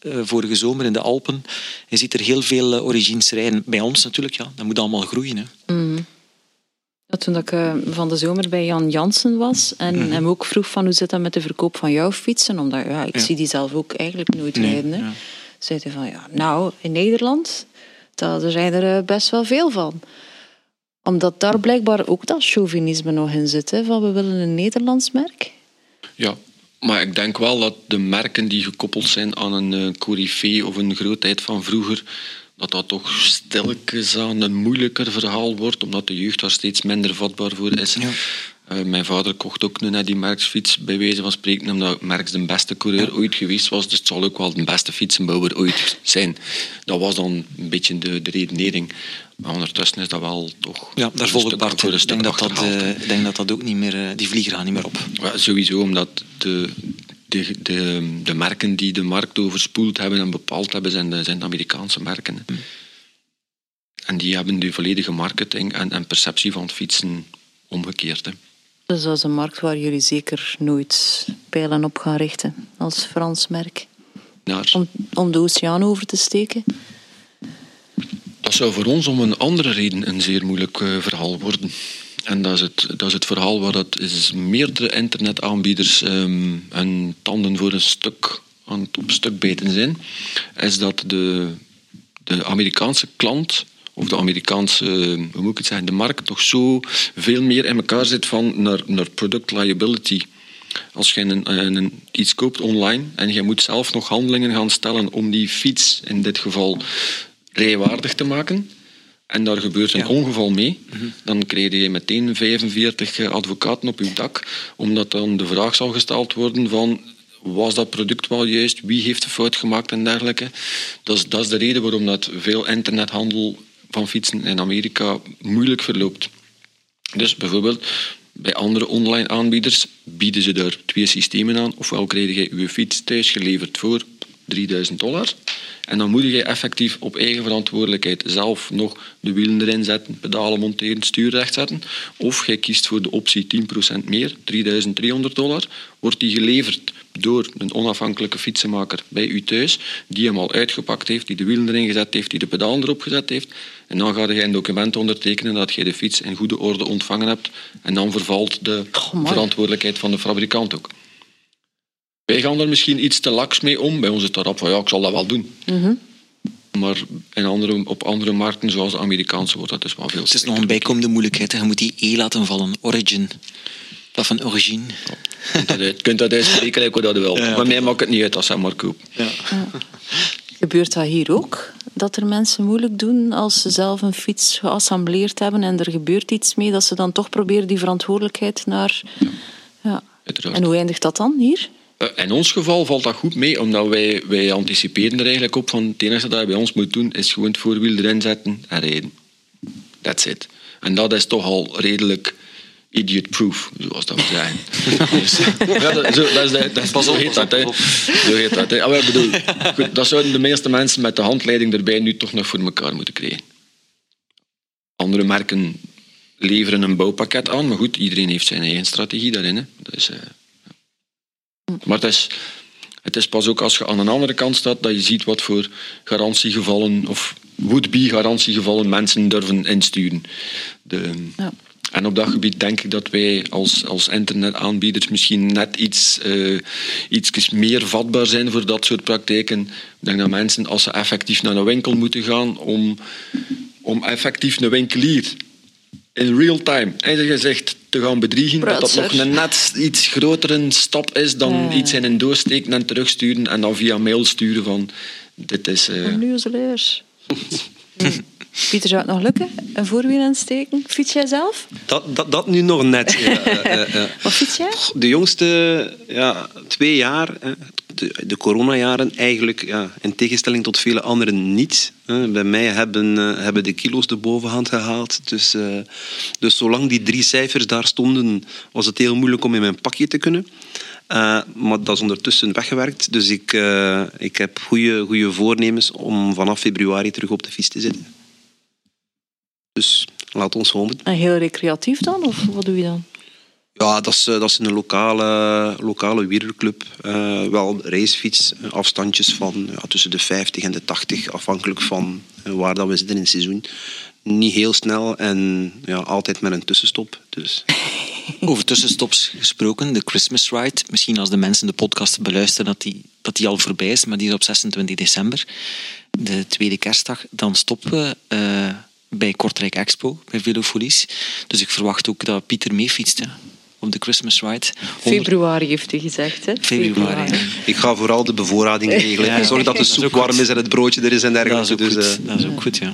uh, vorige zomer in de Alpen. Je ziet er heel veel uh, origines rijden. Bij ons natuurlijk, ja. Dat moet allemaal groeien. Hè. Mm. Ja, toen ik uh, van de zomer bij Jan Jansen was en mm. hem ook vroeg van hoe zit dat met de verkoop van jouw fietsen, omdat ja, ik ja. zie die zelf ook eigenlijk nooit nee, rijden. Hè. Ja. Zei hij van ja, nou, in Nederland, daar zijn er best wel veel van omdat daar blijkbaar ook dat chauvinisme nog in zit. Hè, van we willen een Nederlands merk. Ja, maar ik denk wel dat de merken die gekoppeld zijn aan een uh, corifee of een grootheid van vroeger, dat dat toch stilletjes aan een moeilijker verhaal wordt, omdat de jeugd daar steeds minder vatbaar voor is. Ja. Uh, mijn vader kocht ook een die Merckx-fiets, bij wijze van spreken, omdat Merckx de beste coureur ooit geweest was. Dus het zal ook wel de beste fietsenbouwer ooit zijn. Dat was dan een beetje de, de redenering. Maar ondertussen is dat wel toch. Ja, daar volgt Bart. Ik denk dat dat, uh, denk dat dat ook niet meer. Uh, die vliegen gaan niet meer op. Ja, sowieso, omdat de, de, de, de, merken die de markt overspoeld hebben en bepaald hebben, zijn de, zijn de Amerikaanse merken. Hmm. En die hebben de volledige marketing en, en perceptie van het fietsen omgekeerd. Hè. Dus dat is een markt waar jullie zeker nooit pijlen op gaan richten als Frans merk. Om, om de oceaan over te steken? Dat zou voor ons om een andere reden een zeer moeilijk uh, verhaal worden. En dat is, het, dat is het verhaal waar dat is meerdere internetaanbieders um, hun tanden voor een stuk aan het op stuk beten zijn. Is dat de, de Amerikaanse klant of de Amerikaanse, hoe moet ik het zeggen, de markt nog zo veel meer in elkaar zit van naar, naar product liability. Als je een, een, iets koopt online en je moet zelf nog handelingen gaan stellen om die fiets in dit geval rijwaardig te maken, en daar gebeurt een ongeval mee, mhm. dan krijg je meteen 45 advocaten op je dak, omdat dan de vraag zal gesteld worden van was dat product wel juist, wie heeft de fout gemaakt en dergelijke. Dat is, dat is de reden waarom dat veel internethandel van fietsen in Amerika moeilijk verloopt. Dus bijvoorbeeld bij andere online aanbieders bieden ze daar twee systemen aan. Ofwel krijg je je fiets thuis geleverd voor 3000 dollar. En dan moet je effectief op eigen verantwoordelijkheid zelf nog de wielen erin zetten, pedalen monteren, stuur recht zetten. Of je kiest voor de optie 10% meer, 3300 dollar. Wordt die geleverd door een onafhankelijke fietsenmaker bij u thuis, die hem al uitgepakt heeft, die de wielen erin gezet heeft, die de pedalen erop gezet heeft. En dan ga je een document ondertekenen dat je de fiets in goede orde ontvangen hebt. En dan vervalt de verantwoordelijkheid van de fabrikant ook. Wij gaan er misschien iets te laks mee om. Bij ons is het erop van ja, ik zal dat wel doen. Mhm. Maar in andere, op andere markten, zoals de Amerikaanse, wordt dat dus wel veel Het is nog een bijkomende moeilijkheid. Je moet die E laten vallen. Origin. Dat van origine. Je kunt dat uitspreken, ik dat wel. Ja, maar mij maakt het niet uit als hij maar koopt. Ja. Gebeurt dat hier ook? Dat er mensen moeilijk doen als ze zelf een fiets geassembleerd hebben en er gebeurt iets mee, dat ze dan toch proberen die verantwoordelijkheid naar... Ja. En hoe eindigt dat dan hier? Eh, in ons geval valt dat goed mee, omdat wij, wij anticiperen er eigenlijk op van het enige dat je bij ons moet doen, is gewoon het voorwiel erin zetten en rijden. That's it. En dat is toch al redelijk idiot-proof, zoals dat we zeggen. dus, ja, dat, zo, dat, is, dat, pas zo heet dat. Hè. Zo heet dat. Hè. Ah, bedoel, goed, dat zouden de meeste mensen met de handleiding erbij nu toch nog voor elkaar moeten krijgen. Andere merken leveren een bouwpakket aan, maar goed, iedereen heeft zijn eigen strategie daarin. Hè. Uh, maar het is, het is pas ook als je aan de andere kant staat dat je ziet wat voor garantiegevallen of would-be garantiegevallen mensen durven insturen. De, ja. En op dat gebied denk ik dat wij als, als internetaanbieders misschien net iets, uh, iets meer vatbaar zijn voor dat soort praktijken. Ik denk dat mensen, als ze effectief naar een winkel moeten gaan om, om effectief een winkelier in real time, eigenlijk gezegd, te gaan bedriegen, dat dat nog een net iets grotere stap is dan iets in een doos steken en terugsturen en dan via mail sturen van dit is... Uh... Een Pieter, zou het nog lukken? Een voorwiel aansteken? Fiets jij zelf? Dat, dat, dat nu nog net. Ja. Wat fiets jij? De jongste ja, twee jaar, hè, de, coronajaren, eigenlijk ja, in tegenstelling tot vele anderen niet. Bij mij hebben, eh, hebben de kilo's de bovenhand gehaald. Dus, eh, dus zolang die drie cijfers daar stonden, was het heel moeilijk om in mijn pakje te kunnen. Eh, maar dat is ondertussen weggewerkt. Dus ik, ik heb goede, goede voornemens om vanaf februari terug op de fiets te zitten. Dus laat ons hopen. En heel recreatief dan? Of wat doe je dan? Ja, dat is, eh, dat is een lokale, lokale wielerclub. Eh, wel racefiets, eh, afstandjes van ja, tussen de 50 en de 80, afhankelijk van waar dat we zitten in het seizoen. Niet heel snel en ja, altijd met een tussenstop. Dus Over tussenstops gesproken, de Christmas Ride. Misschien als de mensen de podcast beluisteren dat die, dat die al voorbij is, maar die is op 26 december, de tweede kerstdag. Dan stoppen we eh, bij Kortrijk Expo, bij Velofolies. Dus ik verwacht ook dat Pieter meefietst hè, op de Christmas Ride. 100 Februari heeft hij gezegd. Hè? Februari. ik ga vooral de bevoorrading regelen. Ja, Zorg dat de dat is soep warm is en het broodje er is en Dat is dergelijke. ook Dus, goed, eh, dat is ook goed ja.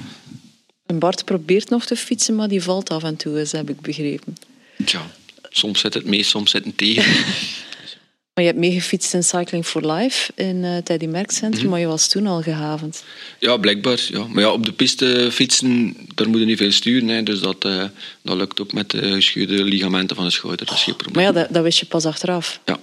En Bart probeert nog te fietsen, maar die valt af en toe, eens, heb ik begrepen. Tja, soms zit het mee, soms zit het tegen. Maar je hebt meegefietst in Cycling for Life in uh, Teddy Merckcentrum, maar je was toen al gehavend. Ja, blijkbaar. Ja. Maar ja, op de piste fietsen, daar moet je niet veel sturen. Hè. Dus dat, eh, dat lukt ook met de gescheurde ligamenten van de schouder. Dat is geen Maar probleem. ja, dat, dat wist je pas achteraf. Ja.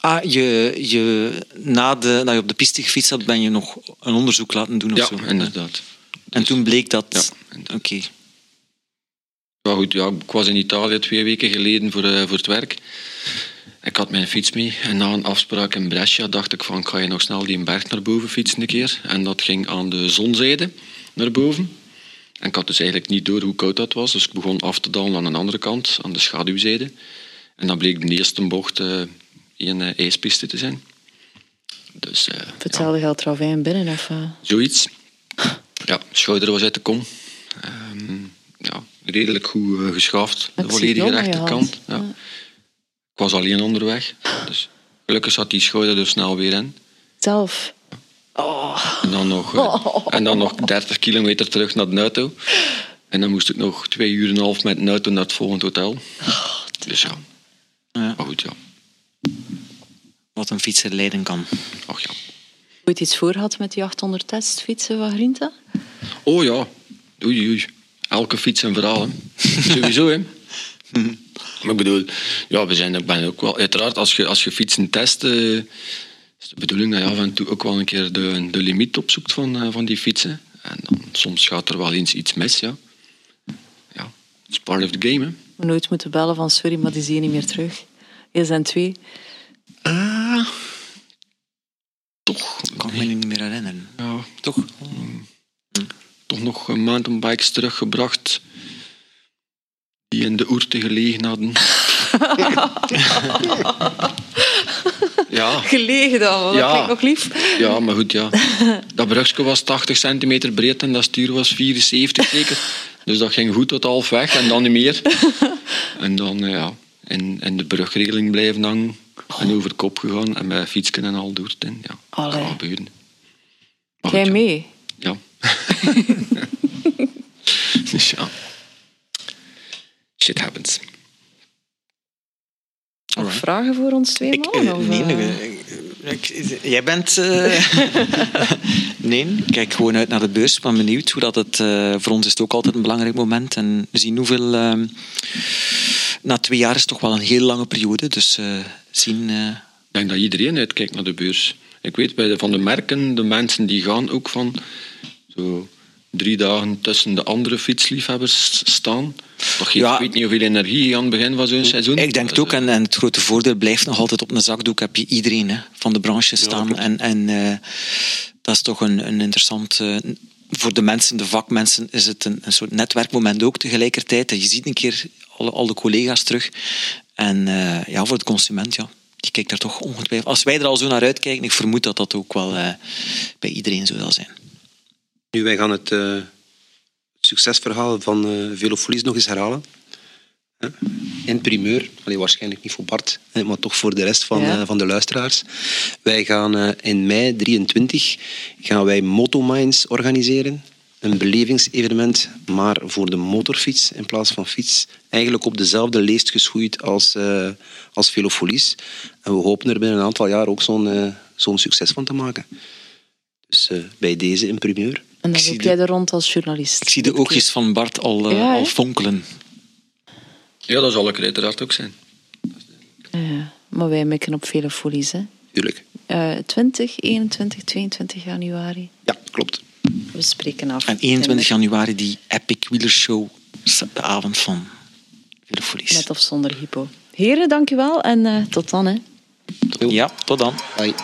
Ah, je, je, na de, dat je op de piste gefietst had, ben je nog een onderzoek laten doen of Ja, zo? inderdaad. En toen bleek dat... Ja, Oké. Ja, goed, ja, ik was in Italië twee weken geleden voor, eh, voor het werk. Ik had mijn fiets mee en na een afspraak in Brescia dacht ik van ik ga je nog snel die berg naar boven fietsen een keer. En dat ging aan de zonzijde naar boven. En ik had dus eigenlijk niet door hoe koud dat was, dus ik begon af te dalen aan de andere kant, aan de schaduwzijde. En dan bleek de eerste bocht eh een eh, ijspiste te zijn. Dus Voor ja, hetzelfde geldt ravijn binnen. Of, uh... zoiets. Ja, schouder was uit de kom. Ehm, ja, redelijk goed eh, geschaafd, de volledige rechterkant. Ja. Ja. Ik was alleen onderweg. Dus gelukkig zat die schouder er snel weer in. Zelf. En dan nog, eh, en dan nog 30 kilometer terug naar de auto. En dan moest ik nog twee uur en een half met een auto naar het volgende hotel. Dus ja, Ja, maar goed ja. wat een fietser leiden kan. Ach ja. Ooit iets voor had met die 800 testfietsen van Grinta? Oh ja, oei oei. Elke fiets een verhaal, hè. Sowieso, hè. Maar ik bedoel, ja, we zijn, ik ben ook wel... Uiteraard, als je, als je fietsen test, eh, is de bedoeling dat je af en toe ook wel een keer de, de limiet opzoekt van, eh, van die fietsen. En dan, soms gaat er wel eens iets mis, ja. Ja, it's part of the game, hè. We nooit moeten bellen van sorry, maar die zie je niet meer terug. Eerst en twee. Ah, toch, Ik kan me niet meer herinneren. ja, Toch? Toch nog mountainbikes teruggebracht die in de oerte gelegen hadden. ja, Gelegen dan, dat Ja. klinkt nog lief. ja, maar goed, ja. Dat brugje was 80 centimeter breed en dat stuur was 74 zeker. Dus dat ging goed tot half weg en dan niet meer. En dan, eh, ja, in, in de brugregeling blijven hangen en over de kop gegaan en met fietsken en al door. Ja, dat Allee. gebeuren. Maar Jij ja. mee? Ja. dus ja. Shit happens. Nog vragen voor ons twee Ik, eh, of, nee, eh? ik- jij bent... eh, nee, ik kijk gewoon uit naar de beurs. Ik ben benieuwd hoe dat het... eh, voor ons is het ook altijd een belangrijk moment. En we zien hoeveel... na twee jaar is het toch wel een heel lange periode. Dus eh, zien... eh, Ik denk dat iedereen uitkijkt naar de beurs. Ik weet bij de, van de merken, de mensen die gaan ook van zo drie dagen tussen de andere fietsliefhebbers staan. Dat geeft Ja. ik weet niet hoeveel energie aan het begin van zo'n seizoen. Ik denk het ook. En, en het grote voordeel blijft nog altijd op een zakdoek heb je iedereen hè, van de branche staan. en en eh, dat is toch een, een interessant... eh, voor de mensen, de vakmensen, is het een, een soort netwerkmoment ook tegelijkertijd. Je ziet een keer alle, alle collega's terug. En eh, ja, voor de consument, ja, die kijkt daar toch ongetwijfeld... Als wij er al zo naar uitkijken, ik vermoed dat dat ook wel bij iedereen zo zal zijn. Nu, wij gaan het eh, succesverhaal van eh Velofolies nog eens herhalen. in primeur, allee, waarschijnlijk niet voor Bart, maar toch voor de rest van, Ja. eh, van de luisteraars. Wij gaan in mei 23 gaan wij Motomines organiseren. Een belevingsevenement, maar voor de motorfiets in plaats van fiets. Eigenlijk op dezelfde leest geschoeid als, als Velofolies. En we hopen er binnen een aantal jaar ook zo'n zo'n succes van te maken. Dus bij deze in primeur. En dan Ik zie loop de- jij er rond als journalist. Ik zie de oogjes van Bart al, eh, Ja, al fonkelen. Ja, dat zal ik er uiteraard ook zijn. Ja, maar wij mikken op vele folies. Hè. Tuurlijk. Eh, 20, 21, 22 januari. Ja, klopt. We spreken af. En 21 januari die Epic Wielershow, de avond van Velofolies. Met of zonder hypo. Heren, dankjewel en eh, tot dan. Hè. Ja, tot dan. Bye.